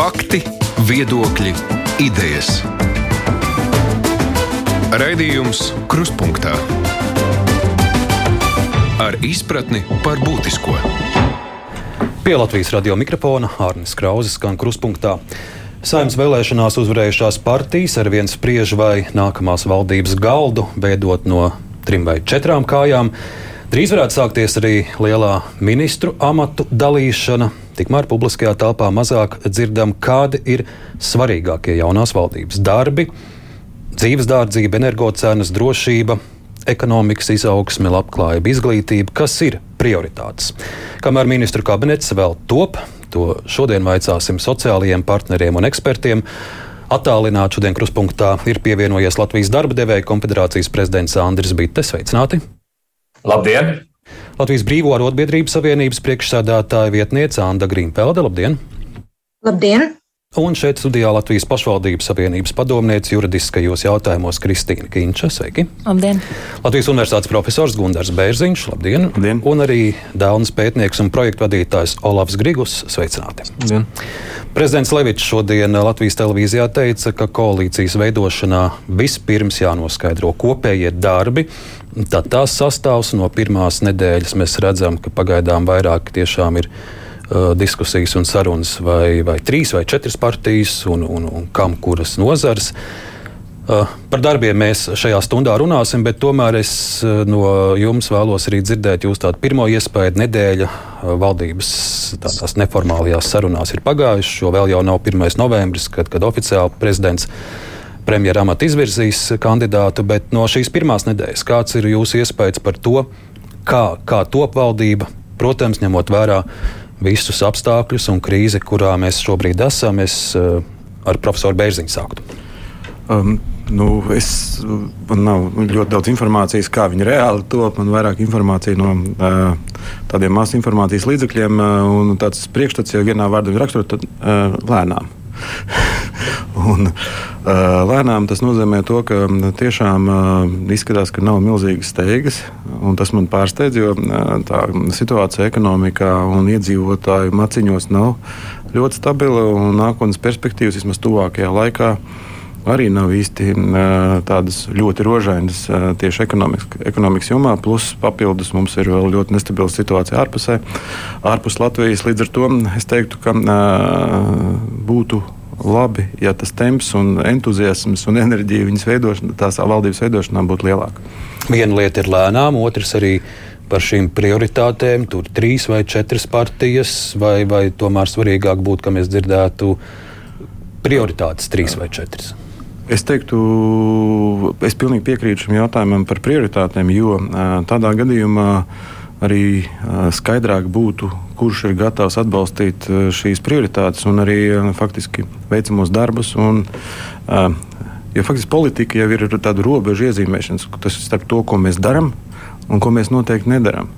Fakti, viedokļi, idejas. Raidījums Krustpunktā ar izpratni par būtisko. Pie Latvijas radio mikrofona Hārnis Krauzes skan Krustpunktā. Saimnes vēlēšanās uzvarējušās partijas ar vienu spriež vai nākamās valdības galdu veidot no trim vai četrām kājām. Drīz varētu sākties arī lielā ministru amatu dalīšana. Tikmēr publiskajā telpā mazāk dzirdam, kādi ir svarīgākie jaunās valdības darbi - dzīves dārdzība, energocenas, drošība, ekonomikas izaugsme, labklājība, izglītība, kas ir prioritātes. Kamēr ministru kabinets vēl top, to šodien vaicāsim sociālajiem partneriem un ekspertiem. Attālināti šodien kruspunktā ir pievienojies Latvijas darba devēja konfederācijas prezidents Andris Bitte. Sveicināti! Labdien! Latvijas Brīvo arotbiedrības savienības priekšsēdētāja vietniece Anna Grīmpelde. Labdien! Labdien! Un šeit studijā Latvijas pašvaldības savienības padomniece juridiskajos jautājumos Kristīna Kinča. Sveiki! Labdien! Latvijas universitātes profesors Gunārs Bērziņš. Labdien! Labdien. Un arī Dēlnes pētnieks un projektu vadītājs Olavs Grigus. Sveicināti! Labdien. Prezidents Levičs šodien Latvijas televīzijā teica, ka koalīcijas veidošanā vispirms jānoskaidro kopējie darbi. Tad tās sastāvs no pirmās nedēļas mēs redzam, ka pagaidām vairāk tiešām ir uh, diskusijas un sarunas, vai, vai trīs vai četras partijas, un, un, un kam kuras nozars. Uh, par darbiem mēs šajā stundā runāsim, bet tomēr es uh, no jums vēlos arī dzirdēt jūsu tādu pirmo iespēju. Nedēļa uh, valdības tādās neformālajās sarunās ir pagājuši, jo vēl jau nav 1. novembris, kad, kad oficiāli prezidents premjera amata izvirzīs kandidātu, bet no šīs pirmās nedēļas kāds ir jūsu iespējas par to, kā, kā top valdība, protams, ņemot vērā visus apstākļus un krīzi, kurā mēs šobrīd esam, es uh, ar profesoru Bērziņu sāktu. Um, nu, es, man nav ļoti daudz informācijas, kā viņi reāli top. Man ir vairāk informācija no uh, tādiem masu informācijas līdzekļiem, uh, tāds priekšstats jau vienā vārdā raksturot uh, lēnām. un, lēnām tas nozīmē to, ka tiešām izskatās, ka nav milzīgas steigas. Tas man pārsteidz, jo tā situācija ekonomikā un iedzīvotāju maciņos nav ļoti stabila un nākotnes perspektīvas vismaz tuvākajā laikā. Arī nav īsti tādas ļoti rožainas tieši ekonomikas, ekonomikas jomā. Plus, papildus mums ir vēl ļoti nestabila situācija ārpusē, ārpus Latvijas. Līdz ar to es teiktu, ka būtu labi, ja tas temps, un entuziasms un enerģija viņas veidošanā, tās valdības veidošanā būtu lielāka. Viena lieta ir lēnām, otrs arī par šīm prioritātēm. Tur trīs vai četras partijas, vai, vai tomēr svarīgāk būtu, ka mēs dzirdētu prioritātes trīs vai četras. Es teiktu, es pilnīgi piekrītu šim jautājumam par prioritātēm, jo tādā gadījumā arī skaidrāk būtu, kurš ir gatavs atbalstīt šīs prioritātes un arī faktiski veicamos darbus. Un, jo faktiski politika jau ir tāda robeža iezīmēšanas, tas ir starp to, ko mēs darām un ko mēs noteikti nedarām.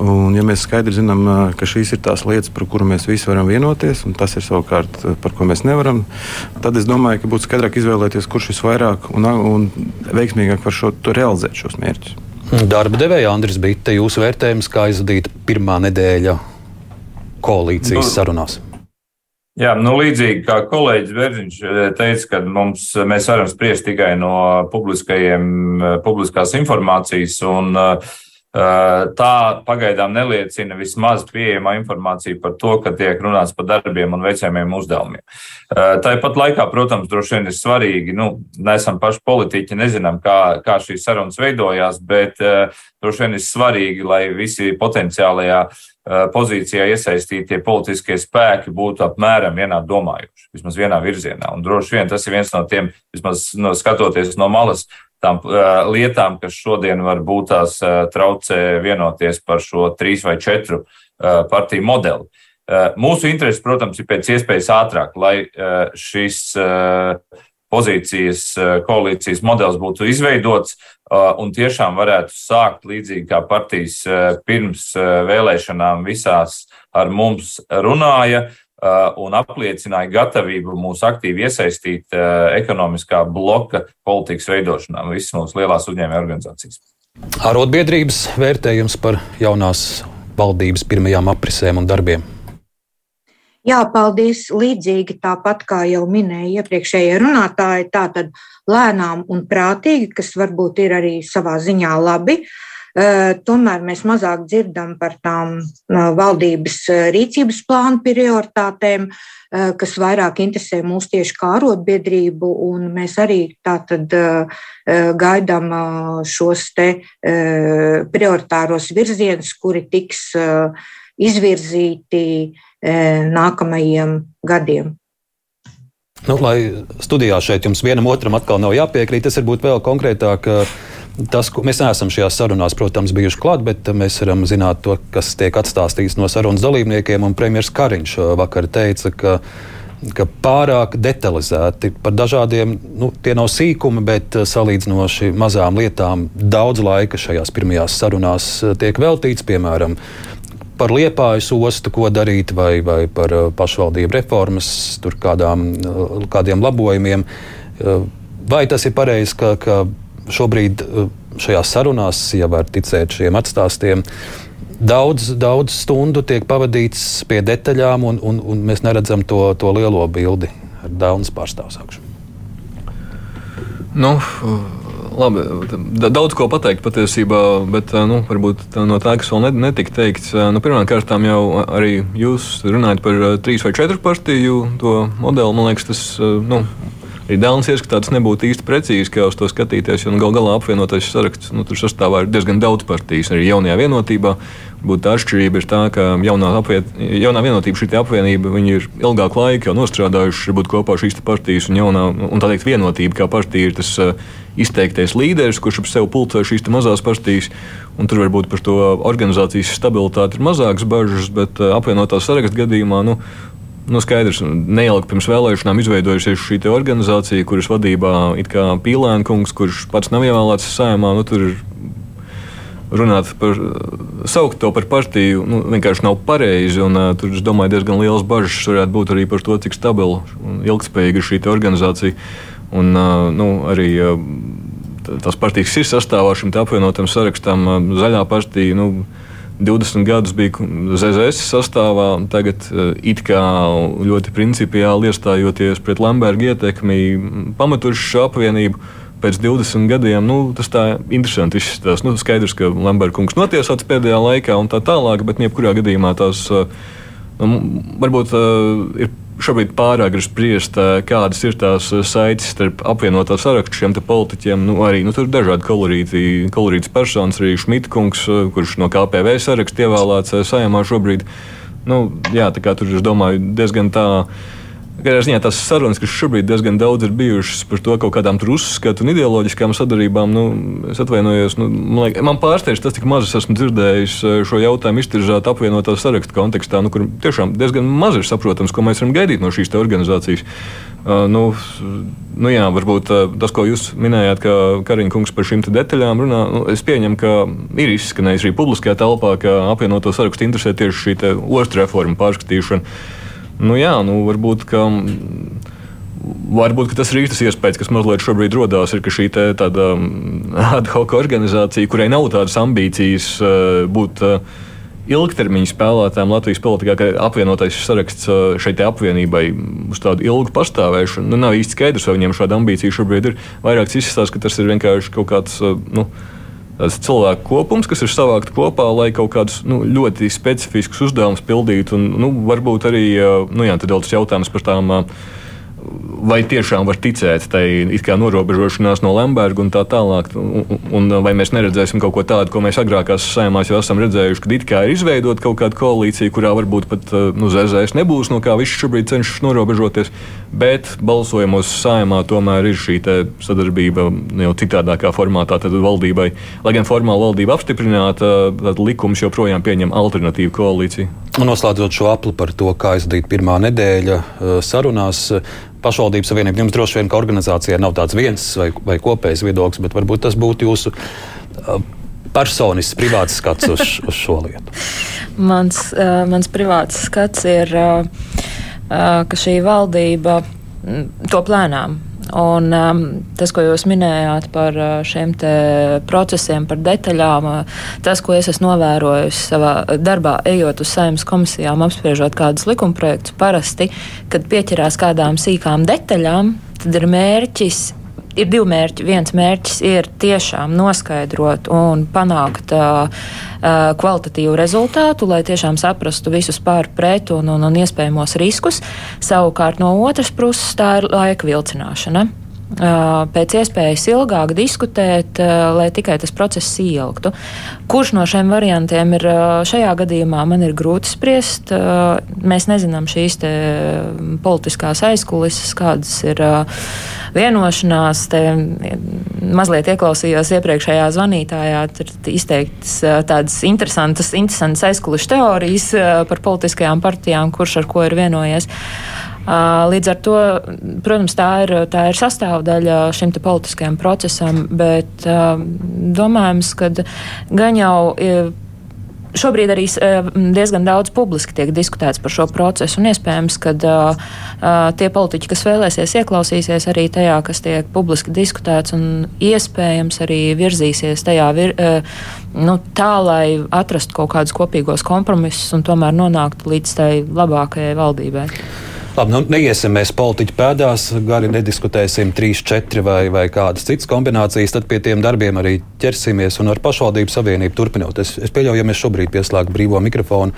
Un, ja mēs skaidri zinām, ka šīs ir tās lietas, par kurām mēs visi varam vienoties, un tas ir savukārt, par ko mēs nevaram, tad es domāju, ka būtu skaidrāk izvēlēties, kurš visvairāk un, un veiksmīgāk var šo, realizēt šos mērķus. Darba devēja Andris Bitte, jūsu vērtējums, kā aizvadīt pirmā nedēļa koalīcijas nu, sarunās? Jā, nu, līdzīgi kā kolēģis Verziņš teica, ka mums, mēs varam spriest tikai no publiskās informācijas. Un, uh, Tā pagaidām neliecina vismaz pieejamā informācija par to, ka tiek runāts par darbiem un veicamiem uzdevumiem. Tāpat laikā, protams, droši vien ir svarīgi, nu, neesam paši politiķi, nezinām, kā, kā šīs sarunas veidojās, bet droši vien ir svarīgi, lai visi potenciālajā pozīcijā iesaistītie politiskie spēki būtu apmēram vienādi domājuši, vismaz vienā virzienā. Un droši vien tas ir viens no tiem, vismaz no, skatoties no malas, tām uh, lietām, kas šodien varbūt tās uh, traucē vienoties par šo trīs vai četru uh, partiju modeli. Uh, mūsu interesi, protams, ir pēc iespējas ātrāk, lai uh, šis uh, pozīcijas koalīcijas modelis būtu izveidots un tiešām varētu sākt līdzīgi kā partijas pirms vēlēšanām visās ar mums runāja, un apliecināja gatavību mūs aktīvi iesaistīt uh, ekonomiskā bloka politikas veidošanā, visas mūsu lielās uzņēmēju organizācijas. Arotbiedrības vērtējums par jaunās valdības pirmajām aprisēm un darbiem. Jā, paldies. Līdzīgi tāpat kā jau minēja iepriekšējie runātāji, tā tad lēnām un prātīgi, kas varbūt ir arī savā ziņā labi. Tomēr mēs mazāk dzirdam par tām valdības rīcības plānu prioritātēm, kas vairāk interesē mūs tieši kā arotbiedrību, un mēs arī tātad gaidām šos te prioritāros virzienus, kuri tiks izvirzīti nākamajiem gadiem. Nu, lai studijā šeit jums vienam otram atkal nav jāpiekrīt, tas varbūt vēl konkrētāk. Tas, ko mēs neesam šajās sarunās, protams, bijuši klāt, bet mēs varam zināt to, kas tiek atstāstīts no sarunas dalībniekiem. Premjerministrs Kariņš vakar teica, ka, ka pārāk detalizēti par dažādiem, nu, tie nav sīkumi, bet salīdzinoši mazām lietām daudz laika šajās pirmajās sarunās tiek veltīts, piemēram, par liepājas ostu, ko darīt, vai, vai par pašvaldību reformas, tur kādām, kādiem labojumiem. Vai tas ir pareizi, ka, ka šobrīd šajās sarunās, ja var ticēt šiem atstāstiem, daudz, daudz stundu tiek pavadīts pie detaļām, un, un, un mēs neredzam to, to lielo bildi ar Dānas pārstāvsākšanu? Nu, labi, daudz ko pateikt patiesībā, bet nu, varbūt no tā, kas vēl netika teikts. Nu, Pirmkārt, jau arī jūs runājat par trīs vai četru partiju modeli. Man liekas, tas nu, arī Dēlns ieskatā tas nebūtu īsti precīzi, kā uz to skatīties. Jo nu, gal galā apvienotais saraksts nu, tur sastāvā ir diezgan daudz partijas arī jaunajā vienotībā. Būtu atšķirība ir tā, ka jaunā, apviet, jaunā vienotība, šī apvienība, viņi ir ilgāku laiku jau nostrādājuši, būt kopā šīs partijas un jaunā, un tā teikt, vienotība kā partija ir tas uh, izteiktais līderis, kurš ap sevi pulcē šīs mazās partijas. Tur varbūt par to organizācijas stabilitāti ir mazākas bažas, bet uh, apvienotās sarakstu gadījumā nu, Nu, skaidrs, neilgi pirms vēlēšanām izveidojusies šī organizācija, kuras vadībā ir Pīlēna kungs, kurš pats nav ievēlēts saimā. Nu, tur runāt par, saukt to par partiju, nu, vienkārši nav pareizi. Un, uh, tur, es domāju, diezgan liels bažas varētu būt arī par to, cik stabila un ilgspējīga ir šī organizācija. Un, uh, nu, arī, uh, tās partijas ir sastāvā šim apvienotam sarakstam. Uh, zaļā partija. Nu, 20 gadus bija ZZS sastāvā, tagad uh, it kā ļoti principiāli iestājoties pret Lamberga ietekmi, pametuši šo apvienību. Pēc 20 gadiem nu, tas tā interesanti izskatās. Nu, skaidrs, ka Lamberga kungs notiesāts pēdējā laikā un tā tālāk, bet jebkurā gadījumā tās nu, varbūt uh, ir šobrīd pārāk ir spriest, kādas ir tās saites starp apvienotā sarakstu šiem politiķiem. Nu, arī nu, tur ir dažādi kolorīti, kolorītas personas, arī Šmitkungs, kurš no KPV saraksta ievēlēts saimā šobrīd. Nu, jā, tā kā tur, es domāju, diezgan tā Katrā ziņā tās sarunas, kas šobrīd diezgan daudz ir bijušas par to kaut kādām uzskatu un ideoloģiskām sadarbībām, nu, es atvainojos. Nu, man, liek, man pārsteidz tas, cik maz es esmu dzirdējis eh, šo jautājumu iztirzāt apvienotā sarakstu kontekstā, nu, kur tiešām diezgan maz ir saprotams, ko mēs varam gaidīt no šīs organizācijas. Uh, nu, nu jā, varbūt uh, tas, ko jūs minējāt, ka Kariņš kungs par šīm detaļām runā, nu, es pieņemu, ka ir izskanējis arī publiskajā telpā, ka apvienoto sarakstu interesē tieši šī ostra reforma pārskatīšana. Nu, jā, nu, varbūt, ka, varbūt tas ir tas iespējas, kas mazliet šobrīd radās, ir, ka šī tāda ad hoc organizācija, kurai nav tādas ambīcijas eh, būt eh, ilgtermiņa spēlētājiem Latvijas politikā, ka apvienotais saraksts eh, šai apvienībai uz tādu ilgu pastāvēšanu. Nu, nav īsti skaidrs, vai viņiem šāda ambīcija šobrīd ir. Vairāk izskatās, ka tas ir vienkārši kaut kāds. Nu, tāds cilvēku kopums, kas ir savākti kopā, lai kaut kādus nu, ļoti specifiskus uzdevumus pildītu. Un, nu, varbūt arī nu, jā, tas jautājums par tām. Vai tiešām var ticēt tai norobežošanās no Lemberga un tā tālāk? Un, un vai mēs neredzēsim kaut ko tādu, ko mēs agrākās saimās jau esam redzējuši, kad it kā ir izveidota kaut kāda koalīcija, kurā varbūt pat nu, ZZS nebūs, no kā viņš šobrīd cenšas norobežoties bet balsojumos saimā tomēr ir šī sadarbība jau citādākā formātā. Valdībai, lai gan formāli valdība apstiprināta, tad likums joprojām pieņem alternatīvu koalīciju. Un noslēdzot šo apli par to, kā aizdīt pirmā nedēļa eh, sarunās. Pašvaldības savienība jums droši vien, ka organizācijai nav tāds viens vai, vai kopējs viedoklis, bet varbūt tas būtu jūsu eh, personisks, privāts skats uz, uz šo lietu. mans, uh, mans privāts skats ir. Uh, ka šī valdība mm, to plēnām Un, um, tas, ko jūs minējāt par uh, šiem procesiem, par detaļām, uh, tas, ko es esmu novērojusi savā darbā, ejot uz saimnes komisijām, apspriežot kādus likumprojektus, parasti, kad pieķerās kādām sīkām detaļām, tad ir mērķis ir divi mērķi. Viens mērķis ir tiešām noskaidrot un panākt uh, uh, kvalitatīvu rezultātu, lai tiešām saprastu visus pār pret un, un, un iespējamos riskus. Savukārt no otras puses tā ir laika vilcināšana pēc iespējas ilgāk diskutēt, lai tikai tas process ielgtu. Kurš no šiem variantiem ir šajā gadījumā, man ir grūti spriest. Mēs nezinām šīs politiskās aizkulises, kādas ir vienošanās. Te mazliet ieklausījos iepriekšējā zvanītājā, tur izteikts tādas interesantas, interesantas aizkulišu teorijas par politiskajām partijām, kurš ar ko ir vienojies. Līdz ar to, protams, tā ir, tā ir sastāvdaļa šim politiskajam procesam, bet domājams, ka gan jau Šobrīd arī diezgan daudz publiski tiek diskutēts par šo procesu, un iespējams, ka uh, tie politiķi, kas vēlēsies, ieklausīsies arī tajā, kas tiek publiski diskutēts, un iespējams arī virzīsies tajā vir, uh, nu, tā, lai atrastu kaut kādus kopīgos kompromisus un tomēr nonāktu līdz tai labākajai valdībai. Labi, nu, neiesim mēs politiķu pēdās, gari nediskutēsim trīs, četri vai, vai kādas citas kombinācijas, tad pie tiem darbiem arī ķersimies un ar pašvaldību savienību turpinot. Es, es pieļauju, ja mēs šobrīd pieslēgtu brīvo mikrofonu,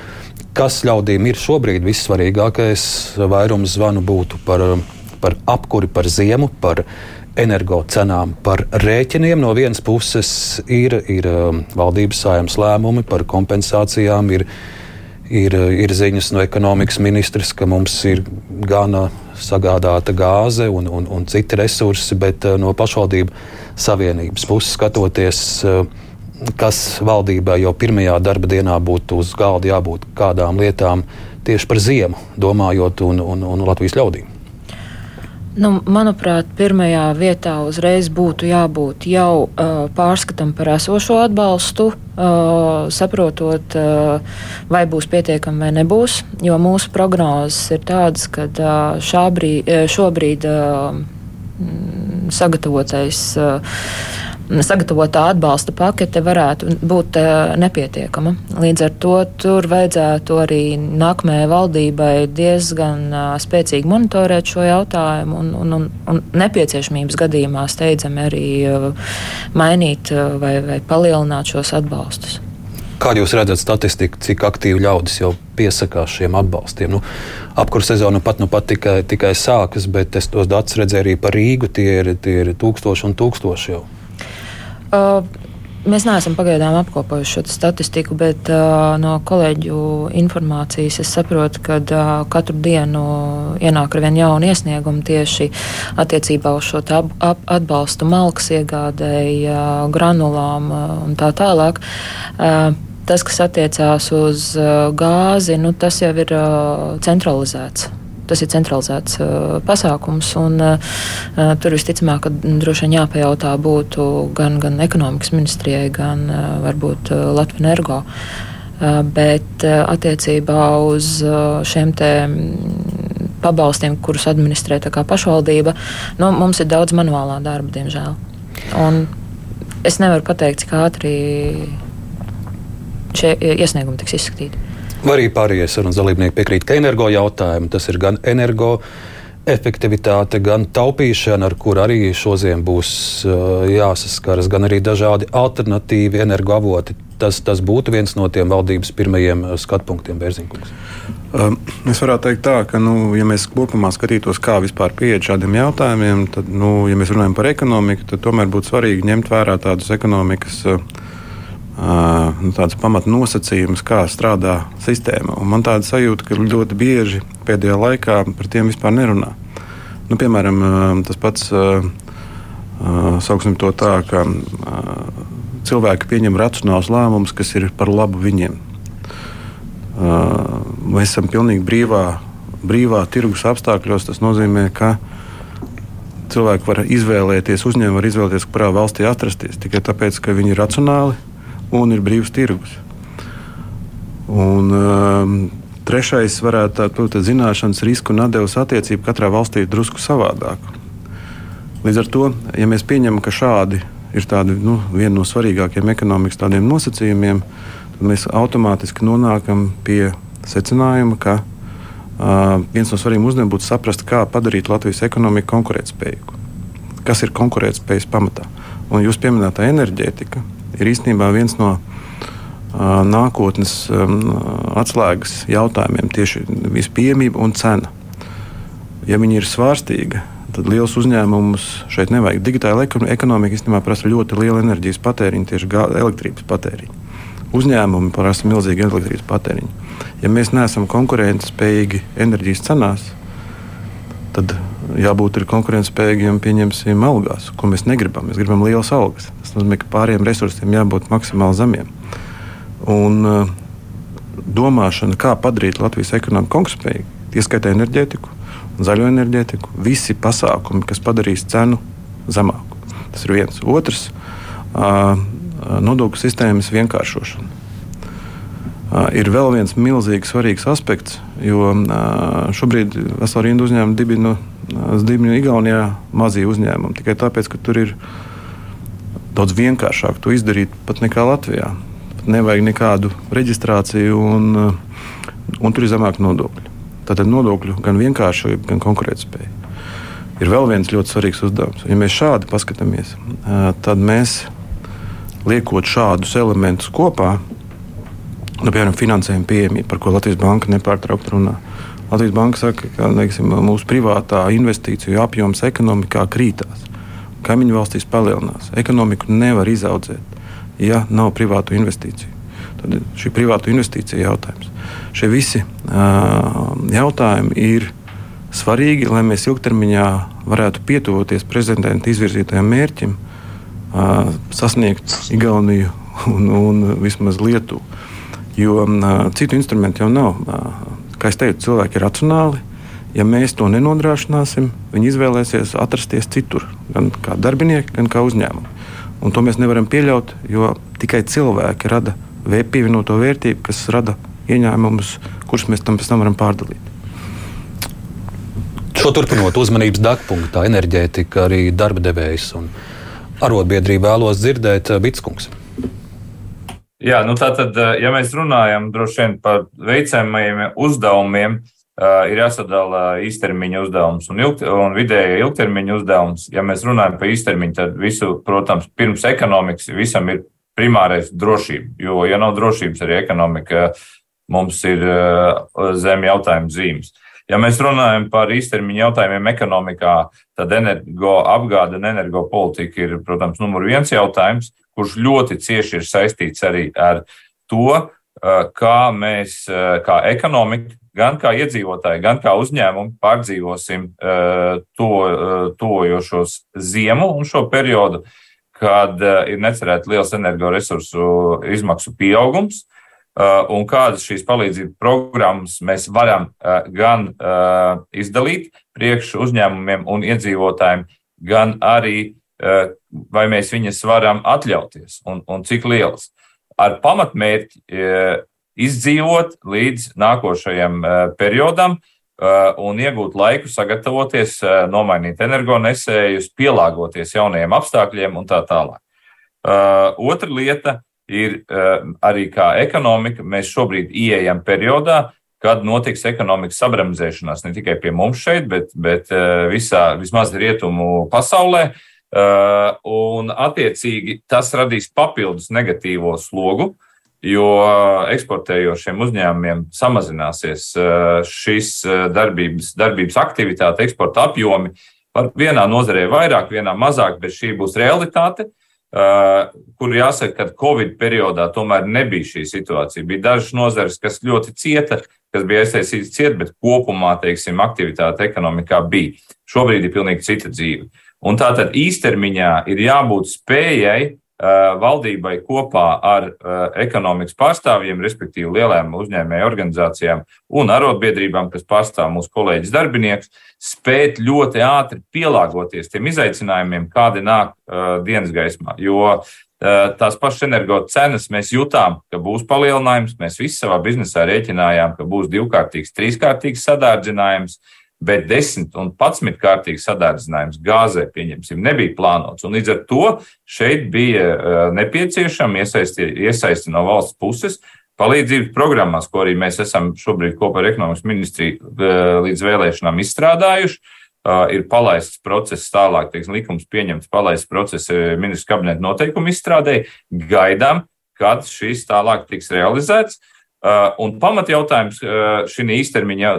kas ļaudīm ir šobrīd vissvarīgākais vairums zvanu būtu par, par apkuri, par ziemu, par energo cenām, par rēķiniem. No vienas puses ir, ir um, valdības sājums lēmumi par kompensācijām. Ir, Ir, ir ziņas no ekonomikas ministrs, ka mums ir gana sagādāta gāze un, un, un citi resursi, bet uh, no pašvaldību savienības puses skatoties, uh, kas valdībai jau pirmajā darba dienā būtu uz galda jābūt kādām lietām tieši par ziemu, domājot un, un, un Latvijas ļaudīm. Nu, manuprāt, pirmajā vietā uzreiz būtu jābūt jau uh, pārskatam par esošo atbalstu, uh, saprotot, uh, vai būs pietiekami vai nebūs. Jo mūsu prognozes ir tādas, ka uh, brīd, šobrīd uh, sagatavotais. Uh, sagatavotā atbalsta pakete varētu būt uh, nepietiekama. Līdz ar to tur vajadzētu arī nākamajai valdībai diezgan uh, spēcīgi monitorēt šo jautājumu un, un, un, un nepieciešamības gadījumā steidzami arī uh, mainīt vai, vai palielināt šos atbalstus. Kā jūs redzat statistiku, cik aktīvi ļaudis jau piesakās šiem atbalstiem? Nu, Apkurss sezona pat, nu pat tikai, tikai sākas, bet es tos datus redzēju arī par Rīgu. Tie ir, tie ir tūkstoši un tūkstoši jau. Uh, Mēs neesam pagaidām apkopojuši šo statistiku, bet uh, no kolēģu informācijas es saprotu, ka uh, katru dienu ienāk ar vien jaunu iesniegumu tieši attiecībā uz šo ap, ap, atbalstu malks iegādēji, uh, granulām uh, un tā tālāk. Uh, tas, kas attiecās uz uh, gāzi, nu, tas jau ir uh, centralizēts tas ir centralizēts uh, pasākums. Un, uh, tur visticamāk, ka droši vien jāpajautā būtu gan, gan ekonomikas ministrijai, gan uh, varbūt uh, Latvijas energo. Uh, bet uh, attiecībā uz uh, šiem te pabalstiem, kurus administrē pašvaldība, nu, mums ir daudz manuālā darba, diemžēl. Un es nevaru pateikt, cik ātri šie iesniegumi tiks izskatīti. Vai arī pārējie sarunas dalībnieki piekrīt, ka energo jautājumi tas ir gan energo efektivitāte, gan taupīšana, ar kur arī šodien būs uh, jāsaskaras, gan arī dažādi alternatīvi energoavoti. Tas, tas būtu viens no tiem valdības pirmajiem uh, skatpunktiem, Bērziņkungs. Um, es varētu teikt, tā, ka, nu, ja mēs kopumā skatītos, kā vispār pieiet šādiem jautājumiem, tad, nu, ja mēs runājam par ekonomiku, tad tomēr būtu svarīgi ņemt vērā tādus ekonomikas uh, nu, tādas pamatnosacījumus, kā strādā sistēma. Un man tāda sajūta, ka ļoti bieži pēdējā laikā par tiem vispār nerunā. Nu, piemēram, tas pats, sauksim to tā, ka cilvēki pieņem racionālus lēmumus, kas ir par labu viņiem. Mēs esam pilnīgi brīvā, brīvā tirgus apstākļos. Tas nozīmē, ka cilvēki var izvēlēties, uzņēmumi var izvēlēties, kurā valstī atrasties tikai tāpēc, ka viņi ir racionāli un ir brīvs tirgus. Un, um, trešais varētu būt zināšanas, risku un atdevas attiecība katrā valstī ir drusku savādāka. Līdz ar to, ja mēs pieņemam, ka šādi ir tādi, nu, viena no svarīgākajiem ekonomikas nosacījumiem, tad mēs automātiski nonākam pie secinājuma, ka uh, viens no svarīgiem uzdevumiem būtu saprast, kā padarīt Latvijas ekonomiku konkurētspējīgu. Kas ir konkurētspējas pamatā? Un jūs pieminētā enerģētika ir īstenībā viens no uh, nākotnes um, atslēgas jautājumiem, tieši vispieejamība un cena. Ja viņi ir svārstīga, tad liels uzņēmums šeit nevajag. Digitāla ekonomika īstenībā prasa ļoti lielu enerģijas patēriņu, tieši elektrības patēriņu. Uzņēmumi prasa milzīgu elektrības patēriņu. Ja mēs neesam konkurētspējīgi enerģijas cenās, tad jābūt konkurētspējīgiem, pieņemsim, algās, ko mēs negribam. Mēs gribam lielas algas. Tas nozīmē, ka pāriem resursiem jābūt maksimāli zemiem. Un, uh, domāšana, kā padarīt Latvijas ekonomiku konkurētspējīgu, ieskaitā enerģētiku, zaļo enerģētiku, visi pasākumi, kas padarīs cenu zemāku. Tas ir viens. Otrs - nodokļu sistēmas vienkāršošana. Ir vēl viens milzīgi svarīgs aspekts, jo šobrīd vesela rinda uzņēmumu dibina, dibina Igaunijā mazie uzņēmumi. Tikai tāpēc, ka tur ir daudz vienkāršāk to izdarīt pat nekā Latvijā. Pat nevajag nekādu reģistrāciju, un, un tur ir zemāki nodokļi. Tātad nodokļu gan vienkāršība, gan konkurētspēja. Ir vēl viens ļoti svarīgs uzdevums. Ja mēs šādi paskatāmies, tad mēs liekot šādus elementus kopā, nu, piemēram, finansējuma pieejamība, par ko Latvijas Banka nepārtraukti runā. Latvijas Banka saka, ka neiksim, mūsu privātā investīciju apjoms ekonomikā krītās. Kaimiņu valstīs palielinās. Ekonomiku nevar izaudzēt, ja nav privātu investīciju. Tad šī privātu investīcija jautājums. Šie visi uh, jautājumi ir svarīgi, lai mēs ilgtermiņā varētu pietuvoties prezidenta izvirzītajam mērķim, uh, sasniegt Igauniju un, un vismaz Lietuvu. Jo uh, citu instrumentu jau nav. Uh, kā jau teicu, cilvēki ir racionāli. Ja mēs to nenodrošināsim, viņi izvēlēsies atrasties citur, gan kā darbinieki, gan kā uzņēmumi. Un to mēs nevaram pieļaut, jo tikai cilvēki rada pievienoto vērtību, kas rada ieņēmumus, kurus mēs tam pēc tam varam pārdalīt. Šo turpinot uzmanības degpunktā, enerģētika, arī darba devējs un arotbiedrība vēlos dzirdēt eh, Bitskungs. Jā, nu tā tad, eh, ja mēs runājam vien par veicamajiem uzdevumiem, Uh, ir jāsadala īstermiņa uzdevums un, ilgt, un vidēja ilgtermiņa uzdevums. Ja mēs runājam par īstermiņu, tad visu, protams, pirms ekonomikas visam ir primārais drošība. Jo, ja nav drošības, arī ekonomika mums ir uh, zem jautājuma zīmes. Ja mēs runājam par īstermiņa jautājumiem ekonomikā, tad energo apgāde un energo politika ir, protams, numur viens jautājums, kurš ļoti cieši ir saistīts arī ar to, kā mēs, kā ekonomika, gan kā iedzīvotāji, gan kā uzņēmumi pārdzīvosim to tojošos ziemu un šo periodu, kad ir necerēti liels energoresursu izmaksu pieaugums un kādas šīs palīdzības programmas mēs varam gan izdalīt priekš uzņēmumiem un iedzīvotājiem, gan arī vai mēs viņas varam atļauties un, un cik lielas. Ar pamatmērķi izdzīvot līdz nākošajam periodam un iegūt laiku sagatavoties, nomainīt energonesējus, pielāgoties jaunajiem apstākļiem un tā tālāk. Otra lieta ir arī kā ekonomika. Mēs šobrīd ieejam periodā, kad notiks ekonomikas sabramzēšanās ne tikai pie mums šeit, bet, bet visā, vismaz rietumu pasaulē. Uh, un, attiecīgi, tas radīs papildus negatīvo slogu, jo eksportējošiem uzņēmumiem samazināsies šis darbības, darbības aktivitāte, eksporta apjomi. Vienā nozarē vairāk, vienā mazāk, bet šī būs realitāte. Uh, Uh, kur jāsaka, ka Covid periodā tomēr nebija šī situācija. Bija dažas nozares, kas ļoti cieta, kas bija iesaistītas ciet, bet kopumā, teiksim, aktivitāte ekonomikā bija. Šobrīd ir pilnīgi cita dzīve. Un tātad īstermiņā ir jābūt spējai uh, valdībai kopā ar uh, ekonomikas pārstāvjiem, respektīvi lielām uzņēmēju organizācijām un arotbiedrībām, kas pārstāv mūsu kolēģis darbinieks, spēt ļoti ātri pielāgoties tiem izaicinājumiem, kādi nāk uh, dienas gaismā. Jo uh, tās pašas energo cenas mēs jutām, ka būs palielinājums. Mēs visi savā biznesā rēķinājām, ka būs divkārtīgs, trīskārtīgs sadārdzinājums. Bet 10 un 11 kārtīgs sadārdzinājums gāzē, pieņemsim, nebija plānots. Un līdz ar to šeit bija nepieciešama iesaisti, iesaisti no valsts puses palīdzības programmās, ko arī mēs esam šobrīd kopā ar ekonomikas ministriju līdz vēlēšanām izstrādājuši. Ir palaists process tālāk, teiksim, likums pieņemts, palaists process ministru kabineta noteikumu izstrādēji. Gaidām, kad šis tālāk tiks realizēts. Un pamatjautājums šī īstermiņa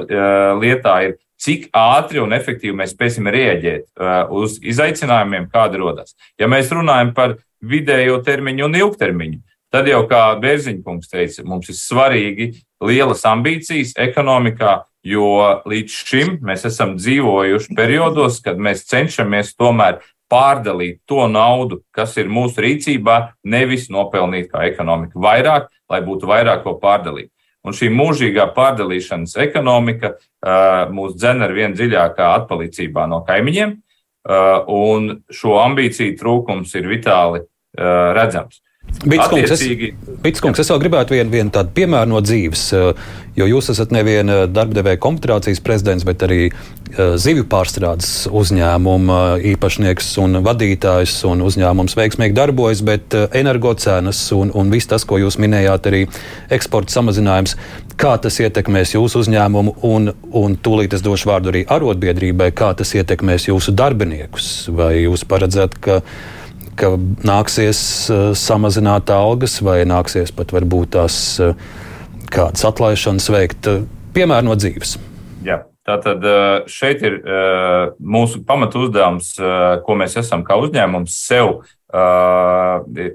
lietā ir, cik ātri un efektīvi mēs spēsim rēģēt uz izaicinājumiem, kādi rodas. Ja mēs runājam par vidējo termiņu un ilgtermiņu, Tad jau, kā Bērziņkungs teica, mums ir svarīgi lielas ambīcijas ekonomikā, jo līdz šim mēs esam dzīvojuši periodos, kad mēs cenšamies tomēr pārdalīt to naudu, kas ir mūsu rīcībā, nevis nopelnīt kā ekonomika vairāk, lai būtu vairāk ko pārdalīt. Un šī mūžīgā pārdalīšanas ekonomika uh, mūs dzen ar vien dziļākā atpalicībā no kaimiņiem, uh, un šo ambīciju trūkums ir vitāli uh, redzams. Bitskungs, es, Bitskungs, es vēl gribētu vienu, vienu tādu piemēru no dzīves, eh, jo jūs esat nevien eh, darbdevēja komputerācijas prezidents, bet arī eh, zivju pārstrādes uzņēmuma īpašnieks un vadītājs, un uzņēmums veiksmīgi darbojas, bet energocenas un, un viss tas, ko jūs minējāt, arī eksporta samazinājums, kā tas ietekmēs jūsu uzņēmumu, un, un tūlīt es došu vārdu arī arotbiedrībai, kā tas ietekmēs jūsu darbiniekus, vai jūs paredzat, ka ka nāksies uh, samazināt algas vai nāksies pat varbūt tās uh, kādas atlaišanas veikt. Uh, piemēram, no dzīves. Jā. Tātad šeit ir mūsu pamatu uzdevums, ko mēs esam kā uzņēmums sev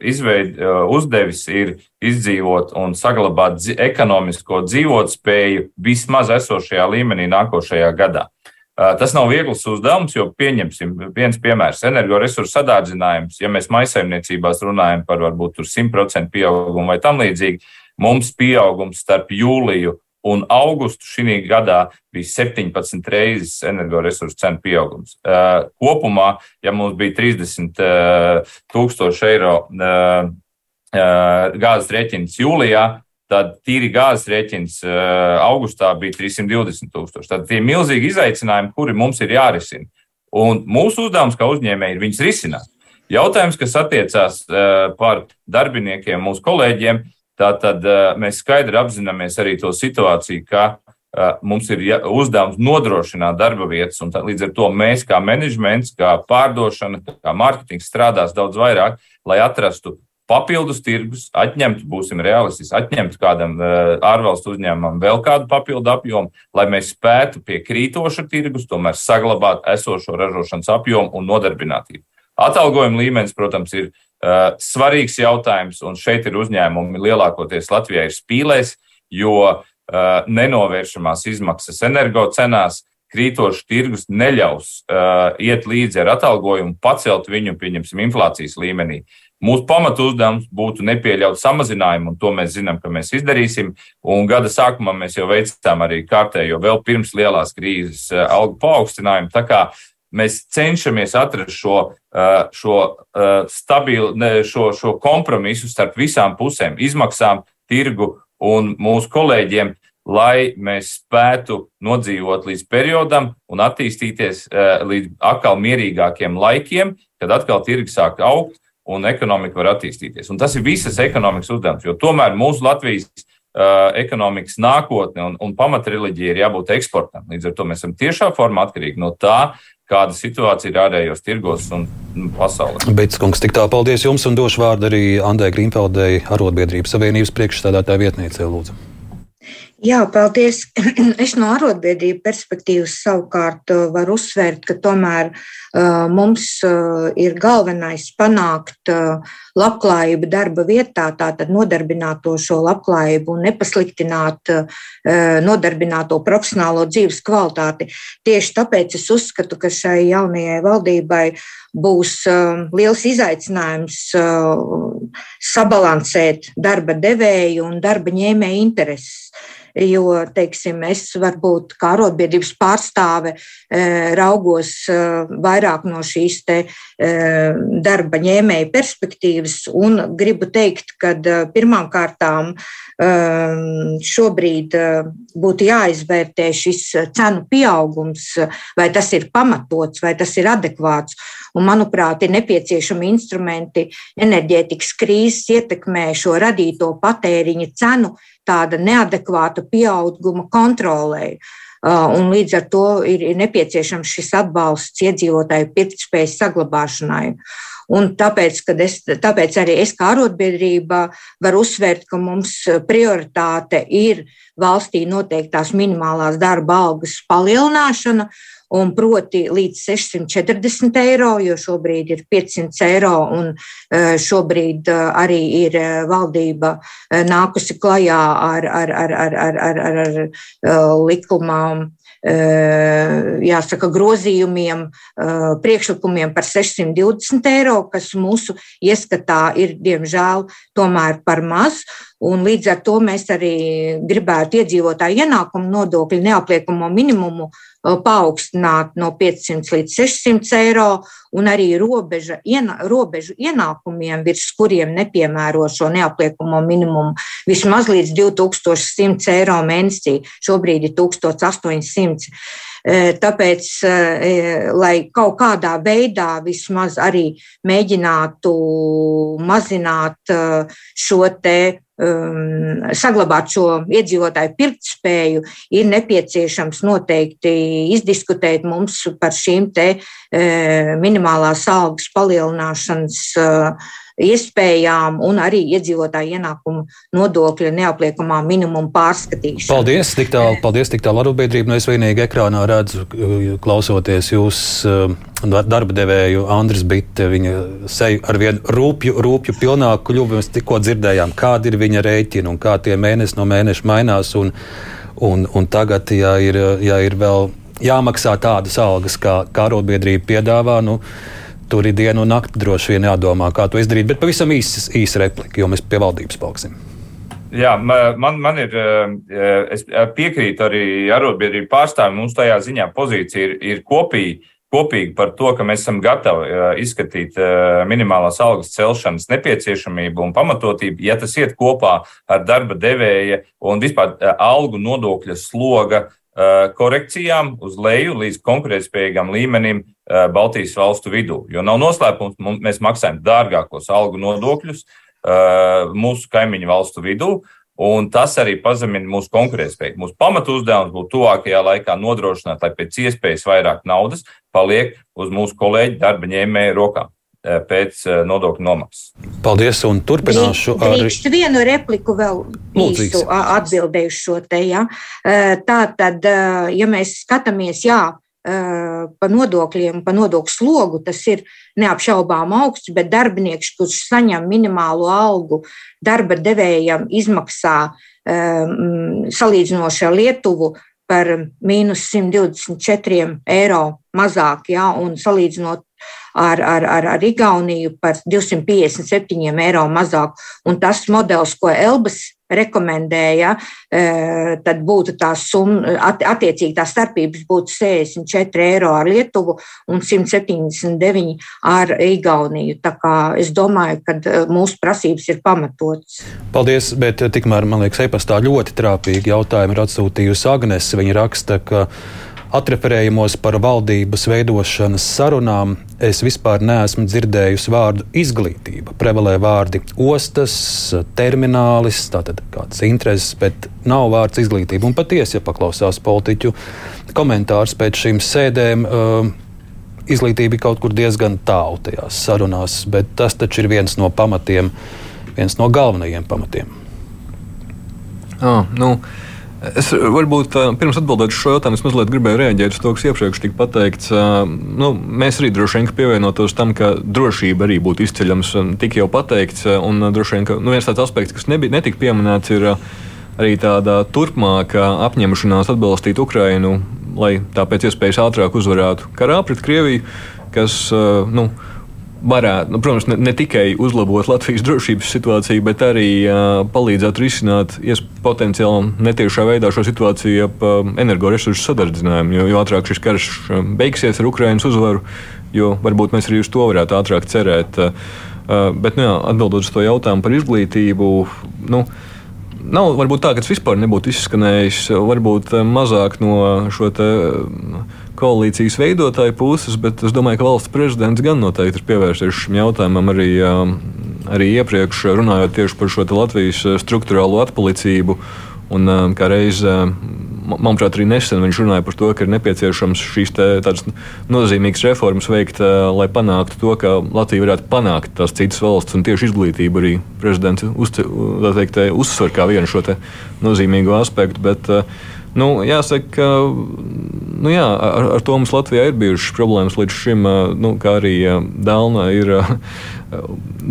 izveid, uzdevis, ir izdzīvot un saglabāt ekonomisko dzīvotspēju vismaz esošajā līmenī nākošajā gadā. Tas nav viegls uzdevums, jo pieņemsim viens piemērs - energoresursu sadārdzinājums. Ja mēs maisaimniecībās runājam par varbūt 100% pieaugumu vai tam līdzīgi, mums pieaugums starp jūliju un augustu šī gadā bija 17 reizes energoresursu cenu pieaugums. Kopumā, ja mums bija 30 tūkstoši eiro gāzes rēķins jūlijā, tad tīri gāzes rēķins uh, augustā bija 320 tūkstoši. Tad tie ir milzīgi izaicinājumi, kuri mums ir jārisina. Un mūsu uzdevums kā uzņēmēji ir viņus risināt. Jautājums, kas attiecās uh, par darbiniekiem, mūsu kolēģiem, tātad uh, mēs skaidri apzināmies arī to situāciju, ka mums ir uzdevums nodrošināt darba vietas, un tā, līdz ar to mēs, kā menedžments, kā pārdošana, kā mārketings, strādās daudz vairāk, lai atrastu papildus tirgus, atņemt, būsim realistiski, atņemt kādam uh, ārvalstu uzņēmumam vēl kādu papildu apjomu, lai mēs spētu pie krītoša tirgus tomēr saglabāt esošo ražošanas apjomu un nodarbinātību. Atalgojuma līmenis, protams, ir uh, svarīgs jautājums, un šeit ir uzņēmumi lielākoties Latvijā ir spīlēs, jo uh, nenovēršamās izmaksas energocenās krītošs tirgus neļaus uh, iet līdzi ar atalgojumu, pacelt viņu, pieņemsim, inflācijas līmenī. Mūsu pamatu uzdevums būtu nepieļaut samazinājumu, un to mēs zinām, ka mēs izdarīsim. Un gada sākumā mēs jau veicām arī kārtējo, vēl pirms lielās krīzes eh, algu paaugstinājumu. Tā kā mēs cenšamies atrast šo, eh, šo eh, stabilu, šo, šo kompromisu starp visām pusēm, izmaksām, tirgu un mūsu kolēģiem, lai mēs spētu nodzīvot līdz periodam un attīstīties līdz atkal mierīgākiem laikiem, kad atkal tirgi sāk augt un ekonomika var attīstīties. Un tas ir visas ekonomikas uzdevums, jo tomēr mūsu Latvijas uh, ekonomikas nākotne un, un pamatreliģija ir jābūt eksportam. Līdz ar to mēs esam tiešā formā atkarīgi no tā, kāda situācija ir ārējos tirgos un pasaulē. Beidz, kungs, tik tā paldies jums un došu vārdu arī Andai Grīmfeldei, Arotbiedrības Savienības priekšstādātāja vietniecei Lūdzu. Jā, paldies. Es no arotbiedrību perspektīvas savukārt uh, varu uzsvērt, ka tomēr uh, mums uh, ir galvenais panākt uh, labklājību darba vietā, tātad nodarbināto šo labklājību un nepasliktināt uh, nodarbināto profesionālo dzīves kvalitāti. Tieši tāpēc es uzskatu, ka šai jaunajai valdībai būs uh, liels izaicinājums sabalansēt darba devēju un darba ņēmēju intereses. Jo, teiksim, es varbūt kā arotbiedrības pārstāve raugos vairāk no šīs te darba ņēmēja perspektīvas un gribu teikt, ka pirmām kārtām šobrīd būtu jāizvērtē šis cenu pieaugums, vai tas ir pamatots, vai tas ir adekvāts. Un, manuprāt, ir nepieciešami instrumenti enerģētikas krīzes ietekmē šo radīto patēriņa cenu tāda neadekvāta pieauguma kontrolē. Uh, un līdz ar to ir, nepieciešams šis atbalsts iedzīvotāju pirktspējas saglabāšanai. Un tāpēc, es, tāpēc arī es kā arotbiedrība varu uzsvērt, ka mums prioritāte ir valstī noteiktās minimālās darba algas palielināšana un proti līdz 640 eiro, jo šobrīd ir 500 eiro, un e, šobrīd e, arī ir e, valdība nākusi klajā ar, ar, ar, ar, ar, ar, ar, likumām jāsaka, grozījumiem, priekšlikumiem par 620 eiro, kas mūsu ieskatā ir, diemžēl, tomēr par maz. Un līdz ar to mēs arī gribētu iedzīvotāju ienākumu nodokļu neapliekamo minimumu paaugstināt no 500 līdz 600 eiro, un arī robeža, ienā, robežu ienākumiem, virs kuriem nepiemēro šo neapliekamo minimumu, vismaz līdz 2100 eiro mēnesī. Šobrīd ir 1800. Tāpēc, lai kaut kādā veidā vismaz arī mēģinātu mazināt šo te um, saglabāt šo iedzīvotāju pirktspēju, ir nepieciešams noteikti izdiskutēt mums par šīm te uh, minimālās algas palielināšanas uh, iespējām un arī iedzīvotāju ienākumu nodokļa neapliekamā minimuma pārskatīšanu. Paldies, tik tālu, paldies, tik tālu arotbiedrība. Nu, es vienīgi ekrānā redzu, klausoties jūs darba devēju Andris Bitte, viņa seju ar vienu rūpju, rūpju pilnāku kļuvu. Mēs tikko dzirdējām, kāda ir viņa rēķina un kā tie mēnesi no mēneša mainās. Un, un, un tagad, ja ir, ja ir vēl jāmaksā tādas algas, kā, kā arotbiedrība piedāvā, nu, tur ir diena un nakti droši vien jādomā, kā to izdarīt. Bet pavisam īsa īs replika, jo mēs pie valdības pauksim. Jā, man, man ir, es piekrītu arī arotbiedrību pārstāvjiem. Mums tajā ziņā pozīcija ir, ir kopīga kopīgi par to, ka mēs esam gatavi izskatīt minimālās algas celšanas nepieciešamību un pamatotību, ja tas iet kopā ar darba devēja un vispār algu nodokļa sloga korekcijām uz leju līdz konkurētspējīgam līmenim Baltijas valstu vidū. Jo nav noslēpums, mēs maksājam dārgākos algu nodokļus mūsu kaimiņu valstu vidū. Un tas arī pazemina mūsu konkurētspēju. Mūsu pamatu uzdevums būtu tuvākajā laikā nodrošināt, lai pēc iespējas vairāk naudas paliek uz mūsu kolēģu darba ņēmēju rokām pēc nodokļu nomaksas. Paldies, un turpināšu ar Drīkst vienu repliku vēl īsu atbildēju šo te. Ja. Tā tad, ja mēs skatāmies, jā, pa nodokļiem, pa nodokļu slogu, tas ir neapšaubām augsts, bet darbinieks, kurš saņem minimālo algu, darba devējam izmaksā salīdzinoši ar Lietuvu par mīnus 124 eiro mazāk, ja, un salīdzinot ar, ar, ar, ar Igauniju par 257 eiro mazāk. Un tas modelis, ko Elbas rekomendēja, e, tad būtu tā summa, attiecīgi tā starpības būtu 64 eiro ar Lietuvu un 179 ar Igauniju. Tā kā es domāju, ka e, mūsu prasības ir pamatotas. Paldies, bet e, tikmēr man liekas, e-pastā ļoti trāpīgi jautājumi ir atsūtījusi Agnese. Viņa raksta, ka Atreferējumos par valdības veidošanas sarunām es vispār neesmu dzirdējusi vārdu izglītība. Prevalē vārdi ostas, terminālis, tātad kādas intereses, bet nav vārds izglītība. Un patiesi, ja paklausās politiķu komentārus pēc šīm sēdēm, uh, izglītība ir kaut kur diezgan tālu tajās sarunās, bet tas taču ir viens no pamatiem, viens no galvenajiem pamatiem. Ah, nu. Es varbūt pirms atbildēt šo jautājumu, es mazliet gribēju reaģēt uz to, kas iepriekš tika pateikts. Nu, mēs arī droši vien pievienotos tam, ka drošība arī būtu izceļams. Tik jau pateikts, un droši vien ka, nu, viens tāds aspekts, kas nebija, netika pieminēts, ir arī tāda turpmāka apņemšanās atbalstīt Ukrainu, lai tā pēc iespējas ātrāk uzvarētu karā pret Krieviju, kas nu, varētu, nu, protams, ne, ne tikai uzlabot Latvijas drošības situāciju, bet arī uh, palīdzēt risināt potenciāli netiešā veidā šo situāciju ap uh, energoresursu sadardzinājumu. Jo, jo ātrāk šis karš beigsies ar Ukraiņas uzvaru, jo varbūt mēs arī uz to varētu ātrāk cerēt. Uh, bet, nu, jā, atbildot uz to jautājumu par izglītību. Nu, Nav varbūt tā, ka tas vispār nebūtu izskanējis. Varbūt mazāk no šo koalīcijas veidotāju puses, bet es domāju, ka valsts prezidents gan noteikti ir pievērsies šim jautājumam arī, arī iepriekš, runājot tieši par šo Latvijas struktūrālo atpalicību. Un, kā reiz, manuprāt, arī nesen viņš runāja par to, ka ir nepieciešams šīs tādas nozīmīgas reformas veikt, lai panāktu to, ka Latvija varētu panākt tās citas valsts un tieši izglītību arī prezidents teikt, uzsver kā vienu šo nozīmīgo aspektu. Bet, Nu, jāsaka, ka nu, jā, ar, ar to mums Latvijā ir bijušas problēmas līdz šim, nu, kā arī Dāna ir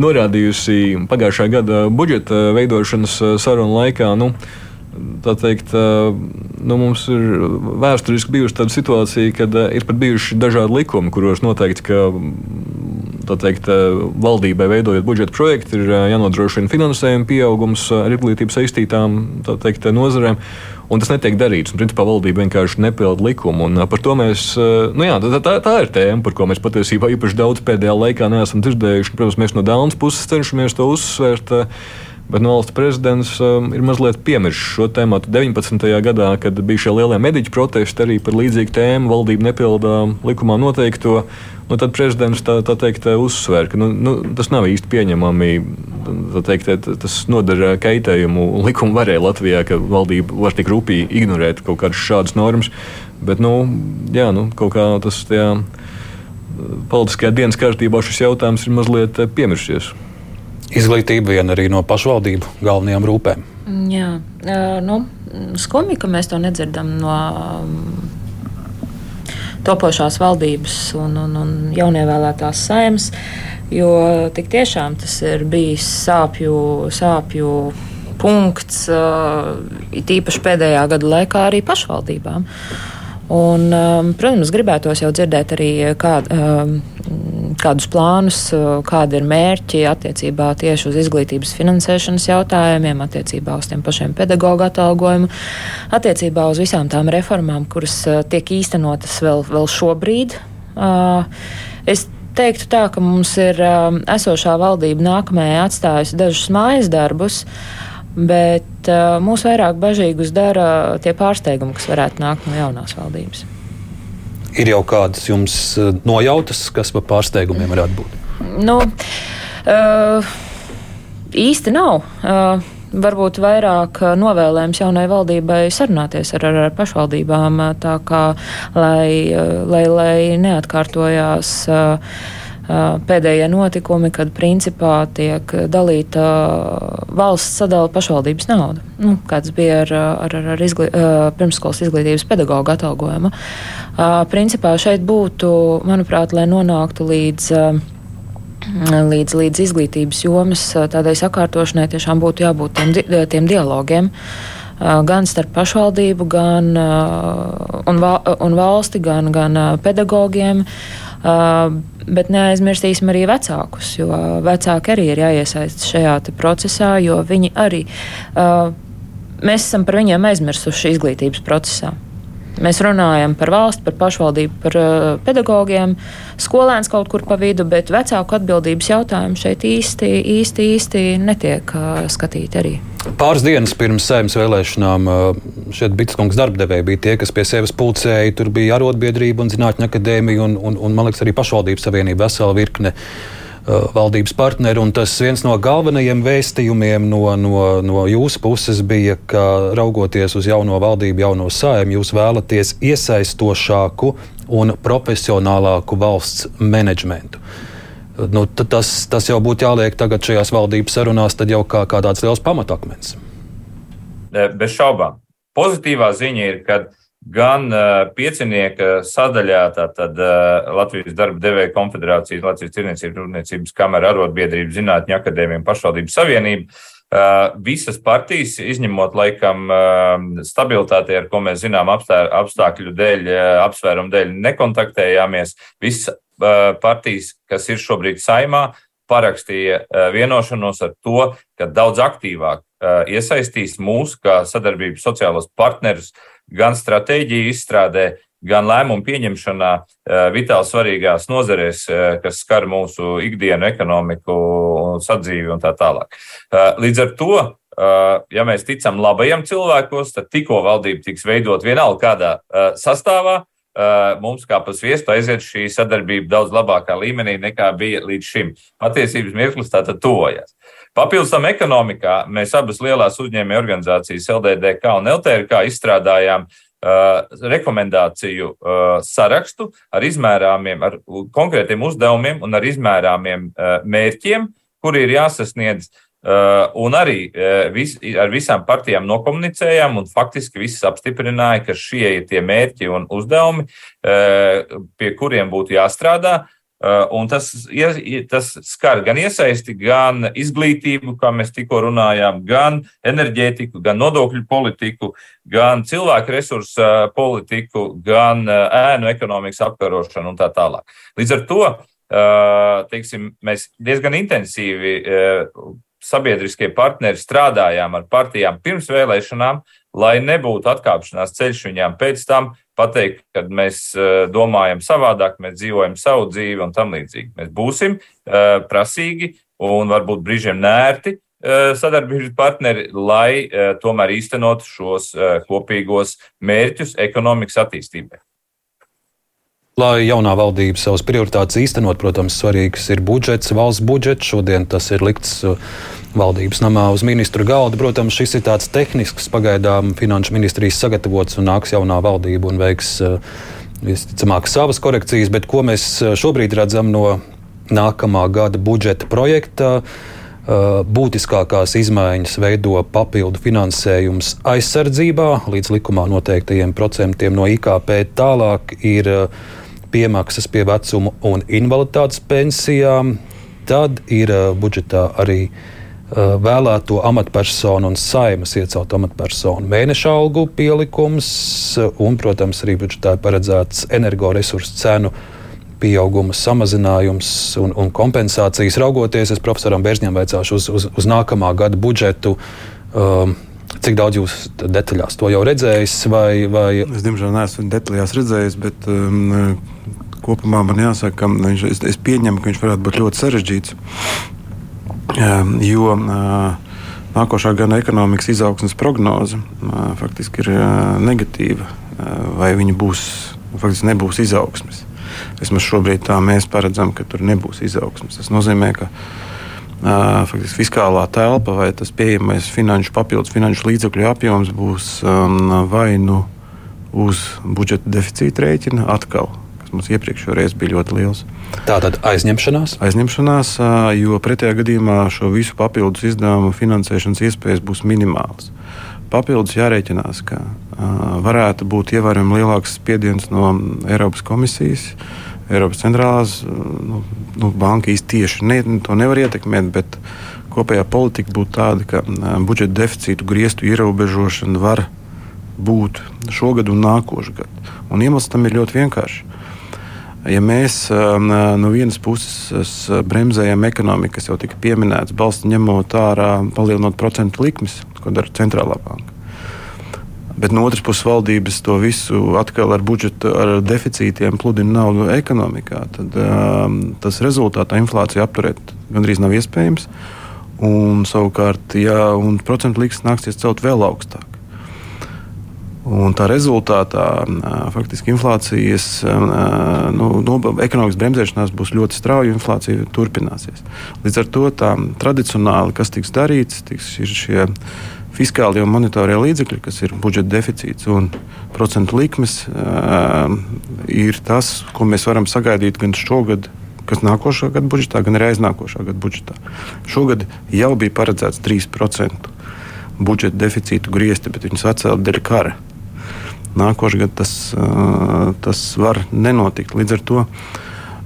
norādījusi pagājušā gada budžeta veidošanas sarunu laikā. Nu, tā teikt, nu, mums ir vēsturiski bijusi tāda situācija, kad ir pat bijuši dažādi likumi, kuros noteikti, ka teikt, valdībai veidojot budžeta projektu, ir jānodrošina finansējuma pieaugums ar izglītību saistītām teikt, nozarēm. Un tas netiek darīts. Un, principā, valdība vienkārši nepilda likumu. Un par to mēs, nu jā, tā, tā, tā ir tēma, par ko mēs patiesībā īpaši daudz pēdējā laikā neesam dzirdējuši. Protams, mēs no Dānas puses cenšamies to uzsvērt. Bet no valsts prezidents um, ir mazliet piemirsis šo tēmu. 19. gadā, kad bija šie lielie mediķu protesti arī par līdzīgu tēmu, valdība nepildā likumā noteikto. Nu, tad prezidents tā, tā teikt, uzsver, ka nu, nu, tas nav īsti pieņemami. Teikt, tas nodara kaitējumu likuma varē Latvijā, ka valdība var tik rūpīgi ignorēt kaut kādas šādas normas. Bet nu, jā, nu, kaut kā tas tajā politiskajā dienas kārtībā šis jautājums ir mazliet piemirsies izglītība viena arī no pašvaldību galvenajām rūpēm. Jā, nu, skumji, ka mēs to nedzirdam no topošās valdības un, un, un jaunievēlētās saimnes, jo tik tiešām tas ir bijis sāpju, sāpju punkts, it īpaši pēdējā gada laikā arī pašvaldībām. Un, protams, gribētos jau dzirdēt arī, kā, kādus plānus, kādi ir mērķi attiecībā tieši uz izglītības finansēšanas jautājumiem, attiecībā uz tiem pašiem pedagoģu atalgojumu, attiecībā uz visām tām reformām, kuras tiek īstenotas vēl, vēl šobrīd. Es teiktu tā, ka mums ir esošā valdība nākamajai atstājusi dažus mājas darbus. Bet uh, mūs vairāk bažīgus dara tie pārsteigumi, kas varētu nākt no jaunās valdības. Ir jau kādas jums eh, nojautas, kas par pārsteigumiem varētu būt? Nu, uh, īsti nav. Uh, varbūt vairāk novēlējums jaunai valdībai sarunāties ar, ar, ar pašvaldībām, tā kā lai, lai, lai neatkārtojās. Uh, pēdējie notikumi, kad principā tiek dalīta valsts sadala pašvaldības nauda. Nu, kāds bija ar, ar, ar izglī, pirmskolas izglītības pedagoģa atalgojumu. Principā šeit būtu, manuprāt, lai nonāktu līdz līdz, līdz izglītības jomas tādai sakārtošanai tiešām būtu jābūt tiem, tiem dialogiem. Gan starp pašvaldību, gan un, un valsti, gan, gan pedagogiem. Bet neaizmirsīsim arī vecākus, jo vecāki arī ir jāiesaist šajā procesā, jo viņi arī, mēs esam par viņiem aizmirsuši izglītības procesā. Mēs runājam par valsti, par pašvaldību, par uh, pedagogiem, skolēns kaut kur pa vidu, bet vecāku atbildības jautājumi šeit īsti, īsti, īsti netiek uh, skatīti arī. Pāris dienas pirms saimnes vēlēšanām šeit Bitskungs darbdevēji bija tie, kas pie sevis pulcēja. Tur bija arotbiedrība un zinātņu akadēmija un, un, un man liekas, arī pašvaldības savienība vesela virkne. Uh, valdības partneri. Tas viens no galvenajiem vēstījumiem no, no, no jūsu puses bija, ka raugoties uz jauno valdību, jauno sājumu, jūs vēlaties iesaistošāku un profesionālāku valsts menedžmentu. Nu, tas, tas jau būtu jāliek tagad šajās valdības sarunās, tad jau kā, kā tāds liels pamatakmens. Bez šaubām. Pozitīvā ziņa ir, ka gan uh, piecinieka sadaļā, tātad uh, Latvijas darba devēja konfederācijas, Latvijas tirniecības rūpniecības kamera, arotbiedrība, zinātņu akadēmija un pašvaldības savienība. Uh, visas partijas, izņemot laikam stabilitāti, ar ko mēs zinām apstākļu dēļ, apsvērumu dēļ, nekontaktējāmies. Visas partijas, kas ir šobrīd saimā, parakstīja vienošanos ar to, ka daudz aktīvāk iesaistīs mūsu kā sadarbības sociālos partnerus gan stratēģiju izstrādē, gan lēmumu pieņemšanā vitāli svarīgās nozarēs, kas skar mūsu ikdienu, ekonomiku, sadzīvi un tā tālāk. Līdz ar to Uh, ja mēs ticam labajiem cilvēkos, tad tikko valdība tiks veidot vienalga kādā uh, sastāvā, uh, mums kā pa sviestu aiziet šī sadarbība daudz labākā līmenī nekā bija līdz šim. Patiesības mirklis tātad tuvojas. Papildus tam ekonomikā mēs abas lielās uzņēmēju organizācijas LDDK un LTRK izstrādājām Uh, rekomendāciju uh, sarakstu ar izmērāmiem, ar konkrētiem uzdevumiem un ar izmērāmiem uh, mērķiem, kuri ir jāsasniedz Uh, un arī uh, vis, ar visām partijām nokomunicējām, un faktiski visas apstiprināja, ka šie ir tie mērķi un uzdevumi, uh, pie kuriem būtu jāstrādā. Un tas, tas skar gan iesaisti, gan izglītību, kā mēs tikko runājām, gan enerģētiku, gan nodokļu politiku, gan cilvēku resursu politiku, gan ēnu ekonomikas apkarošanu un tā tālāk. Līdz ar to teiksim, mēs diezgan intensīvi sabiedriskie partneri strādājām ar partijām pirms vēlēšanām, lai nebūtu atkāpšanās ceļš viņām pēc tam pateikt, ka mēs eh, domājam savādāk, mēs dzīvojam savu dzīvi un tam līdzīgi. Mēs būsim uh, prasīgi un varbūt brīžiem nērti uh, sadarbības partneri, lai tomēr īstenot šos kopīgos mērķus ekonomikas attīstībai. Lai jaunā valdība savas prioritātes īstenot, protams, svarīgs ir budžets, valsts budžets. Šodien tas ir likts uh, valdības namā uz ministru galda. Protams, šis ir tāds tehnisks, pagaidām finanšu ministrijas sagatavots un nāks jaunā valdība un veiks uh, visticamāk savas korekcijas. Bet ko mēs uh, šobrīd redzam no nākamā gada budžeta projekta? Būtiskākās izmaiņas veido papildu finansējums aizsardzībā līdz likumā noteiktajiem procentiem no IKP. Tālāk ir piemaksas pie vecuma un invaliditātes pensijām. Tad ir budžetā arī uh, vēlēto amatpersonu un saimas ieceltu amatpersonu mēneša algu pielikums, un, protams, arī budžetā paredzēts energoresursu cenu pieauguma samazinājums un, un kompensācijas. Raugoties, es profesoram Bērzņam veicāšu uz, uz, uz nākamā gada budžetu. Um, Cik daudz jūs detaļās to jau redzējis? Vai, vai... Es, diemžēl, neesmu detaļās redzējis, bet um, kopumā man jāsaka, ka viņš, es, es pieņemu, ka viņš varētu būt ļoti sarežģīts. Um, jo uh, nākošā gada ekonomikas izaugsmes prognoze uh, faktiski ir negatīva. Vai viņa būs, faktiski nebūs izaugsmes? Vismaz šobrīd tā mēs paredzam, ka tur nebūs izaugsmes. Tas nozīmē, ka faktiski fiskālā telpa vai tas pieejamais finanšu papildus finanšu līdzekļu apjoms būs vai nu uz budžeta deficīta rēķina atkal. Kas Mums iepriekšējais bija ļoti liels. Tā tad aizņemšanās? Aizņemšanās, jo pretējā gadījumā šo visu papildus izdevumu finansēšanas iespējas būs minimālas. Papildus jārēķinās, ka varētu būt ievērojami lielāks spiediens no Eiropas komisijas, Eiropas centrālās nu, nu, banka īsti tieši ne, to nevar ietekmēt, bet kopējā politika būtu tāda, ka budžeta deficītu griestu ierobežošana var būt šogad un nākošais gads. Iemesls tam ir ļoti vienkāršs. Ja mēs no vienas puses bremzējam ekonomiku, kas jau tika pieminēts, balstu ņemot ārā, palielinot procentu likmes, ko dara centrālā banka, Bet no otras puses, valdības to visu atkal ar budžetu, ar deficītiem pludina naudu ekonomikā. Tad um, tas rezultātā inflācija apturēt gandrīz nav iespējams. Un, savukārt, ja procentu likmes nāksies celt vēl augstāk. Un tā rezultātā faktiski inflācijas, nu, no, ekonomikas bremzēšanās būs ļoti strauja, inflācija turpināsies. Līdz ar to tā tradicionāli, kas tiks darīts, tiks šie fiskālie un monetārie līdzekļi, kas ir budžeta deficīts un procentu likmes, ir tas, ko mēs varam sagaidīt gan šogad, kas nākošā gada budžetā, gan arī aiznākošā gada budžetā. Šogad jau bija paredzēts 3% budžeta deficītu griezti, bet viņus atcēla dēļ kara. Nākošais gads tas, tas var nenotikt. Līdz ar to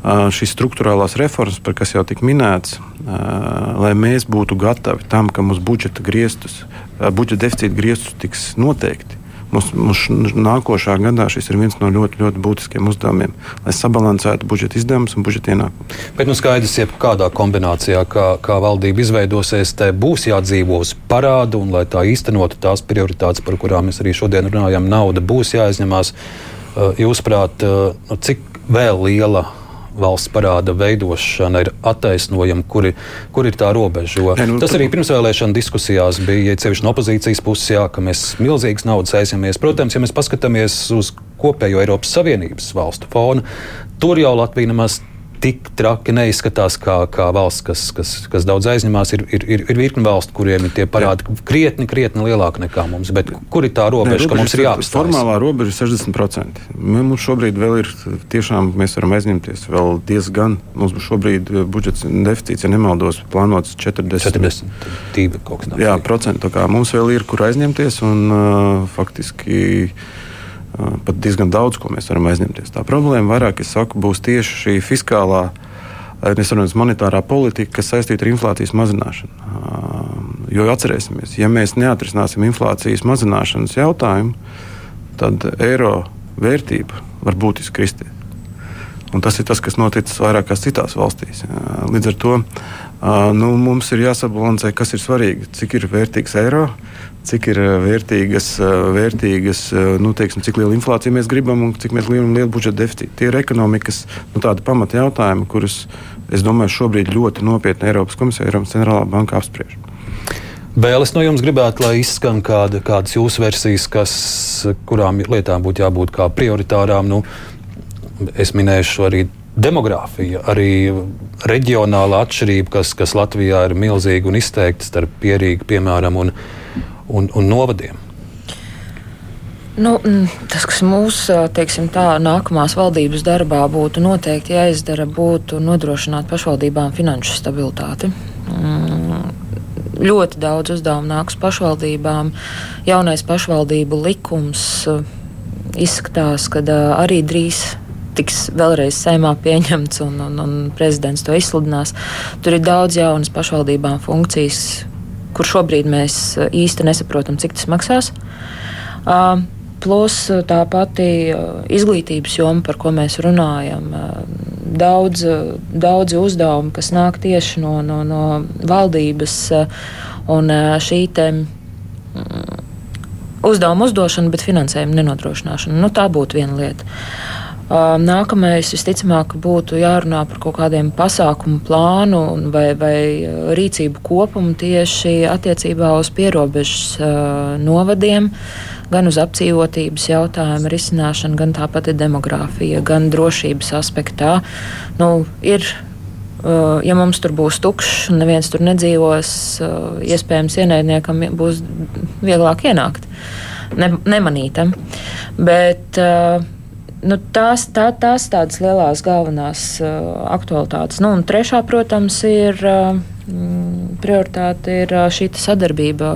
šīs struktūrālās reformas, par kas jau tika minēts, lai mēs būtu gatavi tam, ka mūsu budžeta griestus, budžeta deficīta griestus tiks noteikti. Mums, mums nākošā gadā šis ir viens no ļoti, ļoti būtiskiem uzdevumiem, lai sabalansētu budžeta izdevumus un budžeta ienākumus. Bet nu skaidrs, ka kādā kombinācijā, kā, kā valdība izveidosies, te būs jādzīvo uz parādu, un lai tā īstenotu tās prioritātes, par kurām mēs arī šodien runājam, nauda būs jāizņemās. Jūsuprāt, nu, cik vēl liela valsts parāda veidošana ir attaisnojama, kur, kur ir tā robeža. Ne, nu, tas arī pirmsvēlēšana diskusijās bija, ja sevišķi no opozīcijas puses, jā, ka mēs milzīgas naudas aizņemamies. Protams, ja mēs paskatāmies uz kopējo Eiropas Savienības valstu fonu, tur jau Latvija nemaz tik traki neizskatās kā, kā valsts, kas, kas, kas daudz aizņemās. Ir, ir, ir, ir virkni valstu, kuriem ir tie parādi Jā. krietni, krietni lielāki nekā mums. Bet kur ir tā robeža, ne, ka mums ir jāapstājas? Formālā robeža ir 60%. Mums šobrīd vēl ir tiešām, mēs varam aizņemties vēl diezgan. Mums šobrīd eh, budžets deficīts, ja nemaldos, plānots 40. 42 kaut kas tāds. Jā, procentu. Mums vēl ir, kur aizņemties un uh, faktiski pat diezgan daudz, ko mēs varam aizņemties. Tā problēma vairāk, es saku, būs tieši šī fiskālā, nesaprotamā monetārā politika, kas saistīta ar inflācijas mazināšanu. Jo atcerēsimies, ja mēs neatrisināsim inflācijas mazināšanas jautājumu, tad eiro vērtība var būtiski kristies. Un tas ir tas, kas noticis vairākās citās valstīs. Līdz ar to nu, mums ir jāsabalansē, kas ir svarīgi, cik ir vērtīgs eiro, cik ir vērtīgas, vērtīgas nu, teiksim, cik liela inflācija mēs gribam un cik mēs gribam lielu budžeta deficītu. Tie ir ekonomikas nu, pamata jautājumi, kurus es domāju šobrīd ļoti nopietni Eiropas komisija, Eiropas centrālā banka apspriež. Vēl es no jums gribētu, lai izskan kāda, kādas jūsu versijas, kas, kurām lietām būtu jābūt kā prioritārām. Nu, es minēšu arī demogrāfija, arī reģionāla atšķirība, kas, kas Latvijā ir milzīga un izteikta starp pierīgu, piemēram, un, un, un novadiem. Nu, mm, tas, kas mūsu nākamās valdības darbā būtu noteikti jāizdara, būtu nodrošināt pašvaldībām finanšu stabilitāti. Mm, ļoti daudz uzdevumu nāks pašvaldībām. Jaunais pašvaldību likums izskatās, ka arī drīz tiks vēlreiz saimā pieņemts un, un, un prezidents to izsludinās. Tur ir daudz jaunas pašvaldībām funkcijas, kur šobrīd mēs īsti nesaprotam, cik tas maksās. Uh, Plus tā pati izglītības joma, par ko mēs runājam, daudz, daudzi uzdevumi, kas nāk tieši no, no, no valdības un šī te uzdevuma uzdošana, bet finansējuma nenodrošināšana. Nu, tā būtu viena lieta. Nākamais, visticamāk, būtu jārunā par kaut kādiem pasākumu plānu vai, vai rīcību kopumu tieši attiecībā uz pierobežas novadiem, gan uz apdzīvotības jautājumu risināšanu, gan tāpat ir demogrāfija, gan drošības aspektā. Nu, ir ja mums tur būs tukšs un neviens tur nedzīvos, iespējams, ienaidniekam būs vieglāk ienākt ne, nemanītam. Bet uh, nu, tās, tā, tās tādas lielās galvenās uh, aktualitātes. Nu, un trešā, protams, ir. Uh, Prioritāte ir uh, šī sadarbība.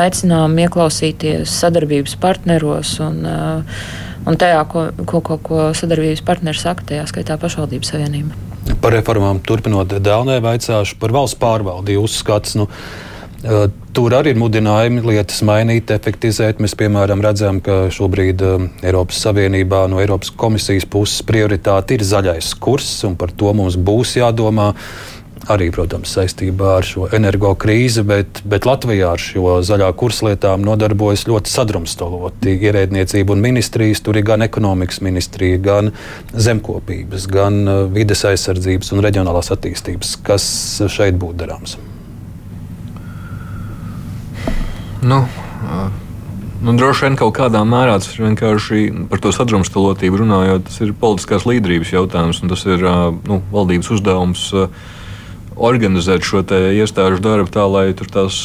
Aicinām ieklausīties sadarbības partneros un, uh, un tajā, ko, ko, ko, ko sadarbības partneri saka, tajā skaitā pašvaldības savienība. Par reformām turpinot Dēlnē, vaicāšu par valsts pārvaldi. Jūsu skats, nu, Tur arī ir mudinājumi lietas mainīt, efektivizēt. Mēs, piemēram, redzam, ka šobrīd Eiropas Savienībā no Eiropas komisijas puses prioritāte ir zaļais kurs, un par to mums būs jādomā. Arī, protams, saistībā ar šo energo krīzi, bet, bet Latvijā ar šo zaļā kursa lietām nodarbojas ļoti sadrumstaloti ierēdniecība un ministrijas. Tur ir gan ekonomikas ministrija, gan zemkopības, gan vides aizsardzības un reģionālās attīstības. Kas šeit būtu darāms? Nu, Nu, droši vien kaut kādā mērā tas ir vienkārši par to sadrumstalotību runājot. Tas ir politiskās līderības jautājums, un tas ir nu, valdības uzdevums organizēt šo iestāžu darbu tā, lai tur tās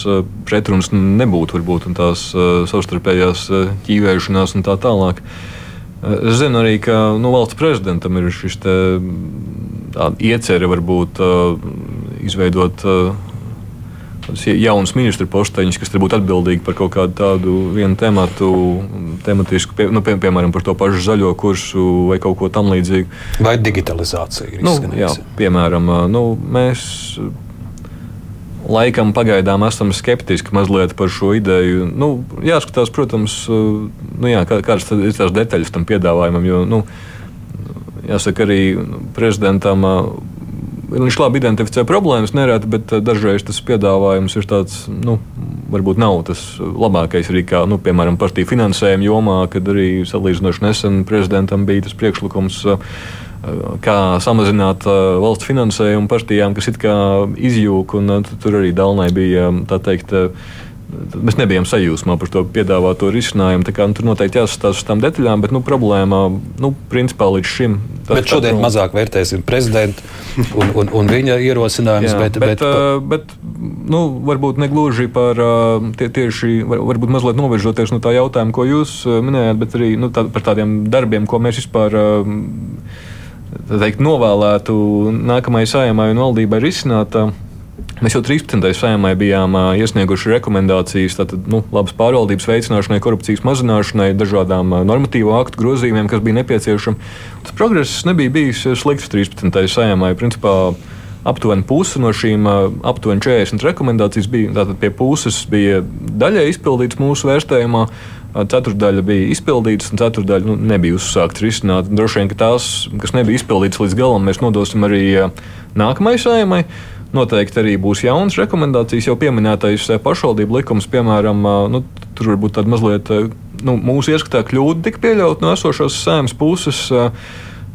pretrunas nebūtu, varbūt tās savstarpējās ķīvēšanās un tā tālāk. Es zinu arī, ka nu, valsts prezidentam ir šis iecerē varbūt izveidot jaunas ministru posteņus, kas būtu atbildīgi par kaut kādu tādu vienu tematu, tematisku, pie, nu, pie, piemēram, par to pašu zaļo kursu vai kaut ko tamlīdzīgu. Vai digitalizācija? Nu, jā, piemēram, nu, mēs laikam pagaidām esam skeptiski mazliet par šo ideju. Nu, jāskatās, protams, nu, jā, kādas ir tās detaļas tam piedāvājumam. Jo, nu, jāsaka, arī prezidentam. Viņš labi identificē problēmas, nereti, bet dažreiz tas piedāvājums ir tāds, nu, varbūt nav tas labākais arī, kā, nu, piemēram, partiju finansējuma jomā, kad arī salīdzinoši nesen prezidentam bija tas priekšlikums. Uh, kā samazināt uh, valsts finansējumu partijām, kas it kā izjūg, un uh, tur arī Dalnai bija tā teikt. Uh, mēs nebijām sajūsmā par to piedāvāto risinājumu. Kā, nu, tur noteikti jāsastāsta uz tām detaļām, bet nu, problēma nu, principā līdz šim. Tas, bet šodien tā, nu, mazāk vērtēsim prezidentu un, un, un viņa ierosinājumus. Bet, bet, bet, uh, bet nu, varbūt ne gluži par tie, tieši, varbūt mazliet novirzoties no tā jautājuma, ko jūs minējāt, bet arī nu, tā, par tādiem darbiem, ko mēs vispār. Uh, teikt, novēlētu nākamajai sājumai un valdībai risināt. Mēs jau 13. sējumā bijām iesnieguši rekomendācijas tātad, nu, labas pārvaldības veicināšanai, korupcijas mazināšanai, dažādām normatīvu aktu grozījumiem, kas bija nepieciešami. Tas progress nebija bijis slikts 13. sējumā. Principā aptuveni puse no šīm aptuveni 40 rekomendācijas bija. Tātad pie puses bija daļai izpildīts mūsu vērtējumā. Ceturdaļa bija izpildītas, un ceturdaļa nu, nebija uzsākta risināt. Droši vien, ka tās, kas nebija izpildītas līdz galam, mēs nodosim arī nākamajai saimai. Noteikti arī būs jaunas rekomendācijas. Jau pieminētais pašvaldību likums, piemēram, nu, tur varbūt tāda mazliet nu, mūsu ieskatā kļūda tika pieļauta no esošās sēmas puses.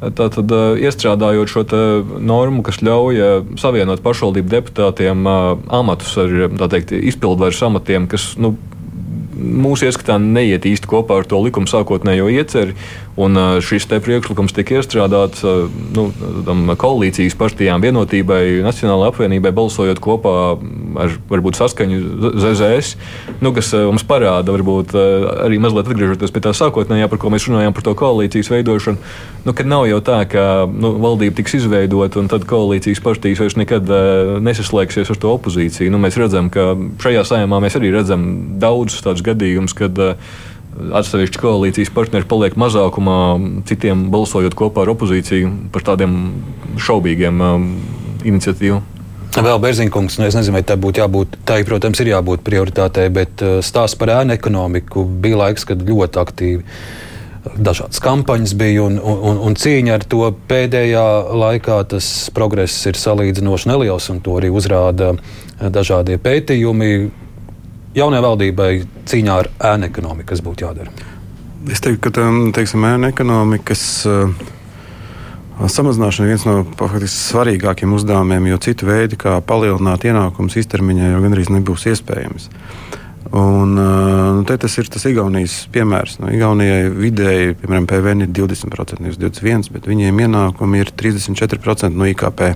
Tātad, iestrādājot šo normu, kas ļauj savienot pašvaldību deputātiem amatus ar teikt, izpildvaras amatiem, kas nu, mūsu ieskatā neiet īsti kopā ar to likuma sākotnējo ieceri. Un šis priekšlikums tika iestrādāts nu, koalīcijas partijām, vienotībai, Nacionālajai apvienībai, balsojot kopā ar varbūt saskaņu ZZS, nu, kas mums parāda, varbūt arī mazliet atgriežoties pie tā sākotnējā, par ko mēs runājām, par to koalīcijas veidošanu, nu, kad nav jau tā, ka nu, valdība tiks izveidota un tad koalīcijas partijas vairs nekad nesaslēgsies ar to opozīciju. Nu, mēs redzam, ka šajā saimā mēs arī redzam daudzus tādus gadījumus, kad uh, atsevišķi koalīcijas partneri paliek mazākumā, citiem balsojot kopā ar opozīciju par tādiem šaubīgiem um, iniciatīvām. Vēl Berzīnkungs, nu es nezinu, vai tā būtu jābūt, tā, protams, ir jābūt prioritātei, bet uh, stāsts par ēnu ekonomiku bija laiks, kad ļoti aktīvi dažādas kampaņas bija un, un, un cīņa ar to pēdējā laikā. Tas progress ir salīdzinoši neliels, un to arī uzrāda dažādie pētījumi jaunajai valdībai cīņā ar ēnu ekonomiku, kas būtu jādara? Es teiktu, ka teiksim, ēnu ekonomikas uh, samazināšana ir viens no faktiski svarīgākiem uzdevumiem, jo citu veidu, kā palielināt ienākumus īstermiņā, jau gandrīz nebūs iespējams. Un, uh, tas ir tas Igaunijas piemērs. No Igaunijai vidēji, piemēram, PVN ir 20%, nevis 21%, bet viņiem ienākumi ir 34% no IKP.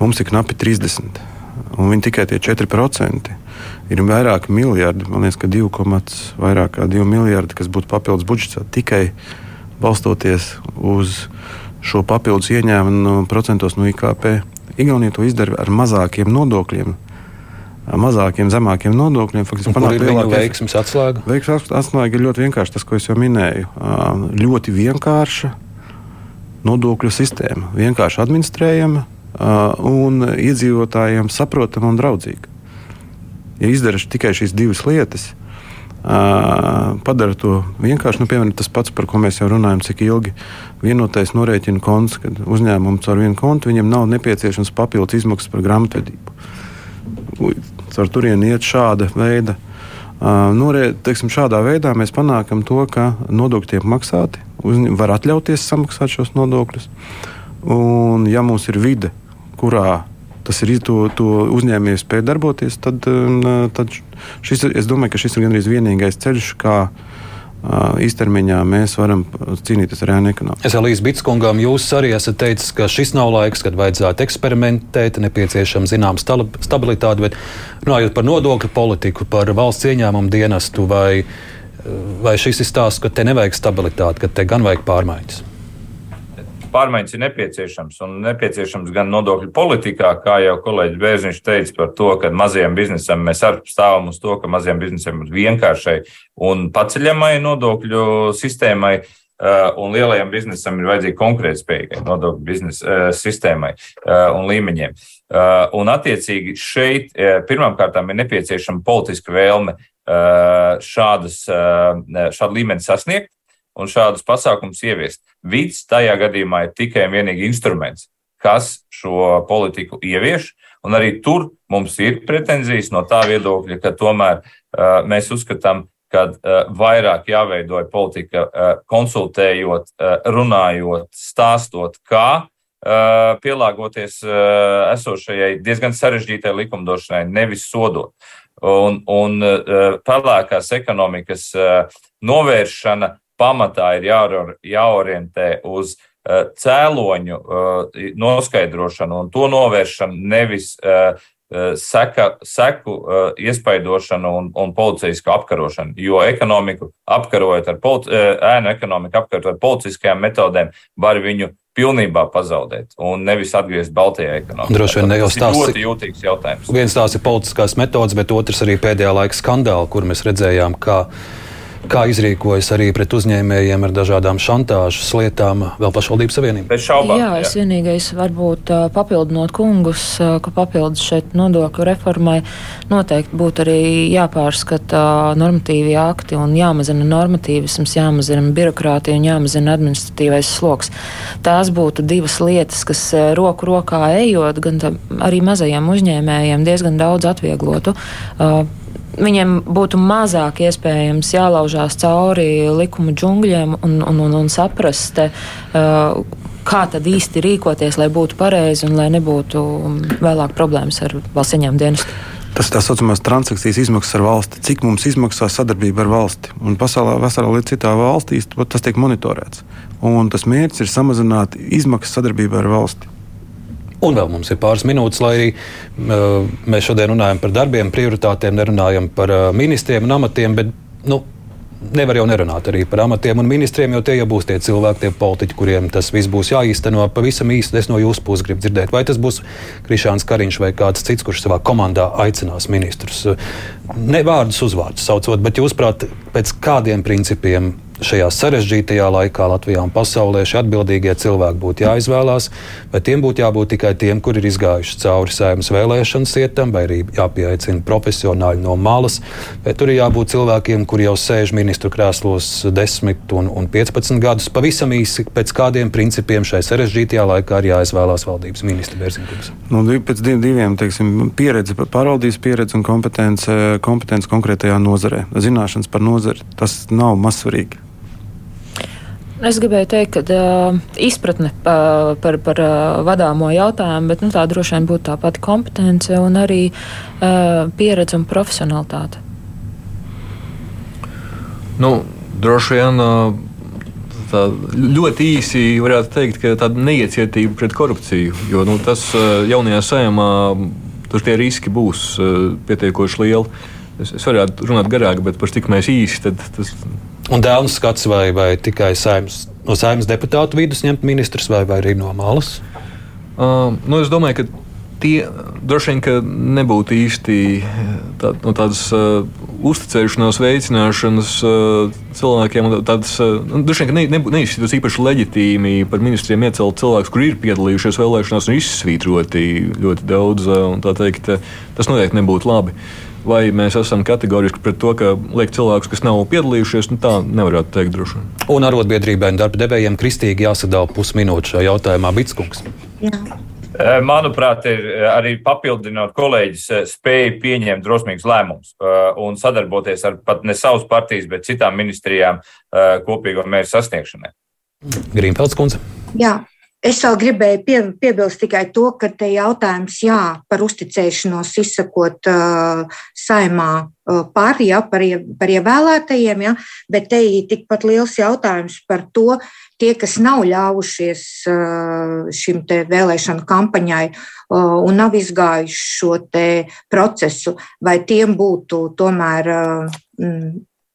Mums ir knapi 30%, un viņi tikai tie 4% ir vairāki miljardi. Man liekas, ka 2, vairāk kā 2 miljardi, kas būtu papildus budžetā tikai balstoties uz šo papildus ieņēmumu no procentos no IKP. Igaunija to izdara ar mazākiem nodokļiem. Mazākiem, zemākiem nodokļiem. Faktiski panākt lielāku veiksmu atslēgu. Veiksmes atslēga ir ļoti vienkārša. Tas, ko es jau minēju, ļoti vienkārša nodokļu sistēma. Vienkārši administrējama un iedzīvotājiem saprotama un draudzīga ja izdara tikai šīs divas lietas, padara to vienkārši. Nu, piemēram, tas pats, par ko mēs jau runājam, cik ilgi vienotais norēķina konts, kad uzņēmums ar vienu kontu viņam nav nepieciešams papildus izmaksas par grāmatvedību. Ar turieni iet šāda veida. Norē, teiksim, šādā veidā mēs panākam to, ka nodokļi tiek maksāti, uzņem, var atļauties samaksāt šos nodokļus. Un, ja mums ir vide, kurā tas ir to, to uzņēmējs spēj darboties, tad, um, tad šis, es domāju, ka šis ir gandrīz vienīgais ceļš, kā īstermiņā mēs varam cīnīties ar ēnu ekonomiku. Es Elīze Bitskungam, jūs arī esat teicis, ka šis nav laiks, kad vajadzētu eksperimentēt, nepieciešama zināma stabilitāte, bet runājot par nodokļu politiku, par valsts ieņēmumu dienestu, vai, vai šis ir stāsts, ka te nevajag stabilitāti, ka te gan vajag pārmaiņas? Pārmaiņas ir nepieciešams. Un nepieciešams gan nodokļu politikā, kā jau kolēģis Bērziņš teica par to, ka mazajam biznesam mēs arī stāvam uz to, ka mazajam biznesam ir vienkāršai un paceļamai nodokļu sistēmai. un lielajam biznesam ir vajadzīga konkurētspējīgai nodokļu biznesa sistēmai un līmeņiem. Un, attiecīgi, šeit pirmkārt ir nepieciešama politiska vēlme šādas, šādu līmeni sasniegt un šādus pasākumus ieviest. Vids tajā gadījumā ir tikai un vienīgi instruments, kas šo politiku ievieš. Un arī tur mums ir pretenzijas no tā viedokļa, ka tomēr uh, mēs uzskatām, ka uh, vairāk jāveido politika, uh, konsultējot, runājot, stāstot, kā pielāgoties esošajai diezgan sarežģītai likumdošanai, nevis sodot. Un, un pelēkās ekonomikas novēršana pamatā ir jāorientē uz uh, cēloņu uh, noskaidrošanu un to novēršanu, nevis uh, seka, seku iespaidošanu un, un policijasku apkarošanu. Jo ekonomiku apkarojot ar politi, ēnu ekonomiku apkarojot ar policiskajām metodēm, var viņu pilnībā pazaudēt un nevis atgriezt Baltijā ekonomikā. Droši vien ne jau tas ir ļoti jūtīgs jautājums. Viens tās ir politiskās metodas, bet otrs arī pēdējā laika skandāli, kur mēs redzējām, ka kā izrīkojas arī pret uzņēmējiem ar dažādām šantāžas lietām vēl pašvaldības savienība. Bez šaubām. Jā, es jā. vienīgais varbūt papildinot kungus, ka papildus šeit nodokļu reformai noteikti būtu arī jāpārskata normatīvi akti un jāmazina normatīvisms, jāmazina birokrātija un jāmazina administratīvais sloks. Tās būtu divas lietas, kas roku rokā ejot, gan arī mazajiem uzņēmējiem diezgan daudz atvieglotu viņiem būtu mazāk iespējams jālaužās cauri likuma džungļiem un, un, un, un saprast, uh, kā tad īsti rīkoties, lai būtu pareizi un lai nebūtu vēlāk problēmas ar valsts ieņēmumu dienestu. Tas ir tā saucamās transakcijas izmaksas ar valsti. Cik mums izmaksā sadarbība ar valsti? Un pasaulē, veselā līdz citā valstīs tas tiek monitorēts. Un tas mērķis ir samazināt izmaksas sadarbībā ar valsti. Un vēl mums ir pāris minūtes, lai arī uh, mēs šodien runājam par darbiem, prioritātēm, nerunājam par uh, ministriem un amatiem. Bet, nu, Nevar jau nerunāt arī par amatiem un ministriem, jo tie jau būs tie cilvēki, tie politiķi, kuriem tas viss būs jāīsteno. Pavisam īsti es no jūsu puses gribu dzirdēt, vai tas būs Krišāns Kariņš vai kāds cits, kurš savā komandā aicinās ministrus. Ne vārdus uzvārdus saucot, bet jūs prāt, pēc kādiem principiem šajā sarežģītajā laikā Latvijā un pasaulē šie atbildīgie cilvēki būtu jāizvēlās, vai tiem būtu jābūt tikai tiem, kur ir izgājuši cauri saimnes vēlēšanas ietam, vai arī jāpieaicina profesionāļi no malas, vai tur ir jābūt cilvēkiem, kuri jau sēž ministru krēslos 10 un, un 15 gadus. Pavisam īsi pēc kādiem principiem šai sarežģītajā laikā ir jāizvēlās valdības ministra Bērziņkungs. Nu, pēc diviem teiksim, pieredze, pārvaldības pieredze un kompetence, kompetence konkrētajā nozarē. Zināšanas par nozari tas nav mazsvarīgi. Es gribēju teikt, ka uh, izpratne uh, par, par uh, vadāmo jautājumu, bet nu, tā droši vien būtu tā pati kompetence un arī uh, pieredze un profesionalitāte. Nu, droši vien uh, tā ļoti īsi varētu teikt, ka tāda neiecietība pret korupciju, jo nu, tas uh, jaunajā sējumā tur tie riski būs uh, pietiekoši lieli. Es, es varētu runāt garāk, bet par cik mēs īsi tad tas Un dēls skats vai, vai tikai saimas, no saimnes deputātu vidus ņemt ministrs vai, vai arī no malas? Uh, nu, es domāju, ka tie droši vien nebūtu īsti tā, no tādas uh, uzticēšanās veicināšanas uh, cilvēkiem. Tādas, uh, nu, droši vien ne, ne, neizskatās īpaši leģitīmi par ministriem iecelt cilvēkus, kuri ir piedalījušies vēlēšanās un izsvītroti ļoti daudz. Uh, teikt, uh, tas noteikti nebūtu labi. Vai mēs esam kategoriski pret to, ka liek cilvēkus, kas nav piedalījušies, nu, tā nevarētu teikt droši. Un arotbiedrībai un darba devējiem kristīgi jāsadala pusminūte šajā jautājumā Bitskungs. Jā. Manuprāt, ir arī papildinot kolēģis, spēja pieņemt drosmīgus lēmumus un sadarboties ar pat ne savas partijas, bet citām ministrijām kopīgo mērķu sasniegšanai. Grīmfelds kundze. Jā, Es vēl gribēju pie, piebilst tikai to, ka te jautājums jā, par uzticēšanos izsakot uh, saimā uh, par, jā, par, par ievēlētajiem, jā, bet te ir tikpat liels jautājums par to, tie, kas nav ļāvušies šim te vēlēšanu kampaņai un nav izgājuši šo te procesu, vai tiem būtu tomēr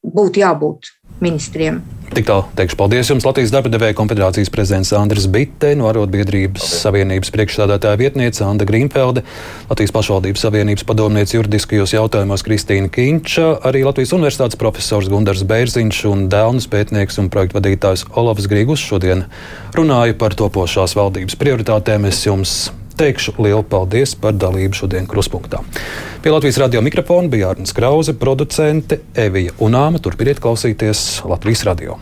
būtu jābūt ministriem. Tik tālu teikšu paldies jums, Latvijas darba devēja konfederācijas prezidents Andris Bitte, no Arotbiedrības paldies. Savienības priekšstādātāja vietniece Anda Grīnfelde, Latvijas pašvaldības savienības padomniece juridiskajos jautājumos Kristīna Kinča, arī Latvijas universitātes profesors Gundars Bērziņš un Dēlnas pētnieks un projektu vadītājs Olavs Grīgus šodien runāja par topošās valdības prioritātēm. Es jums teikšu lielu paldies par dalību šodien Kruspunkta. Pie Latvijas radio mikrofona bija Arnēs Krause, producente Evija Unāma. Turpiniet klausīties Latvijas radio.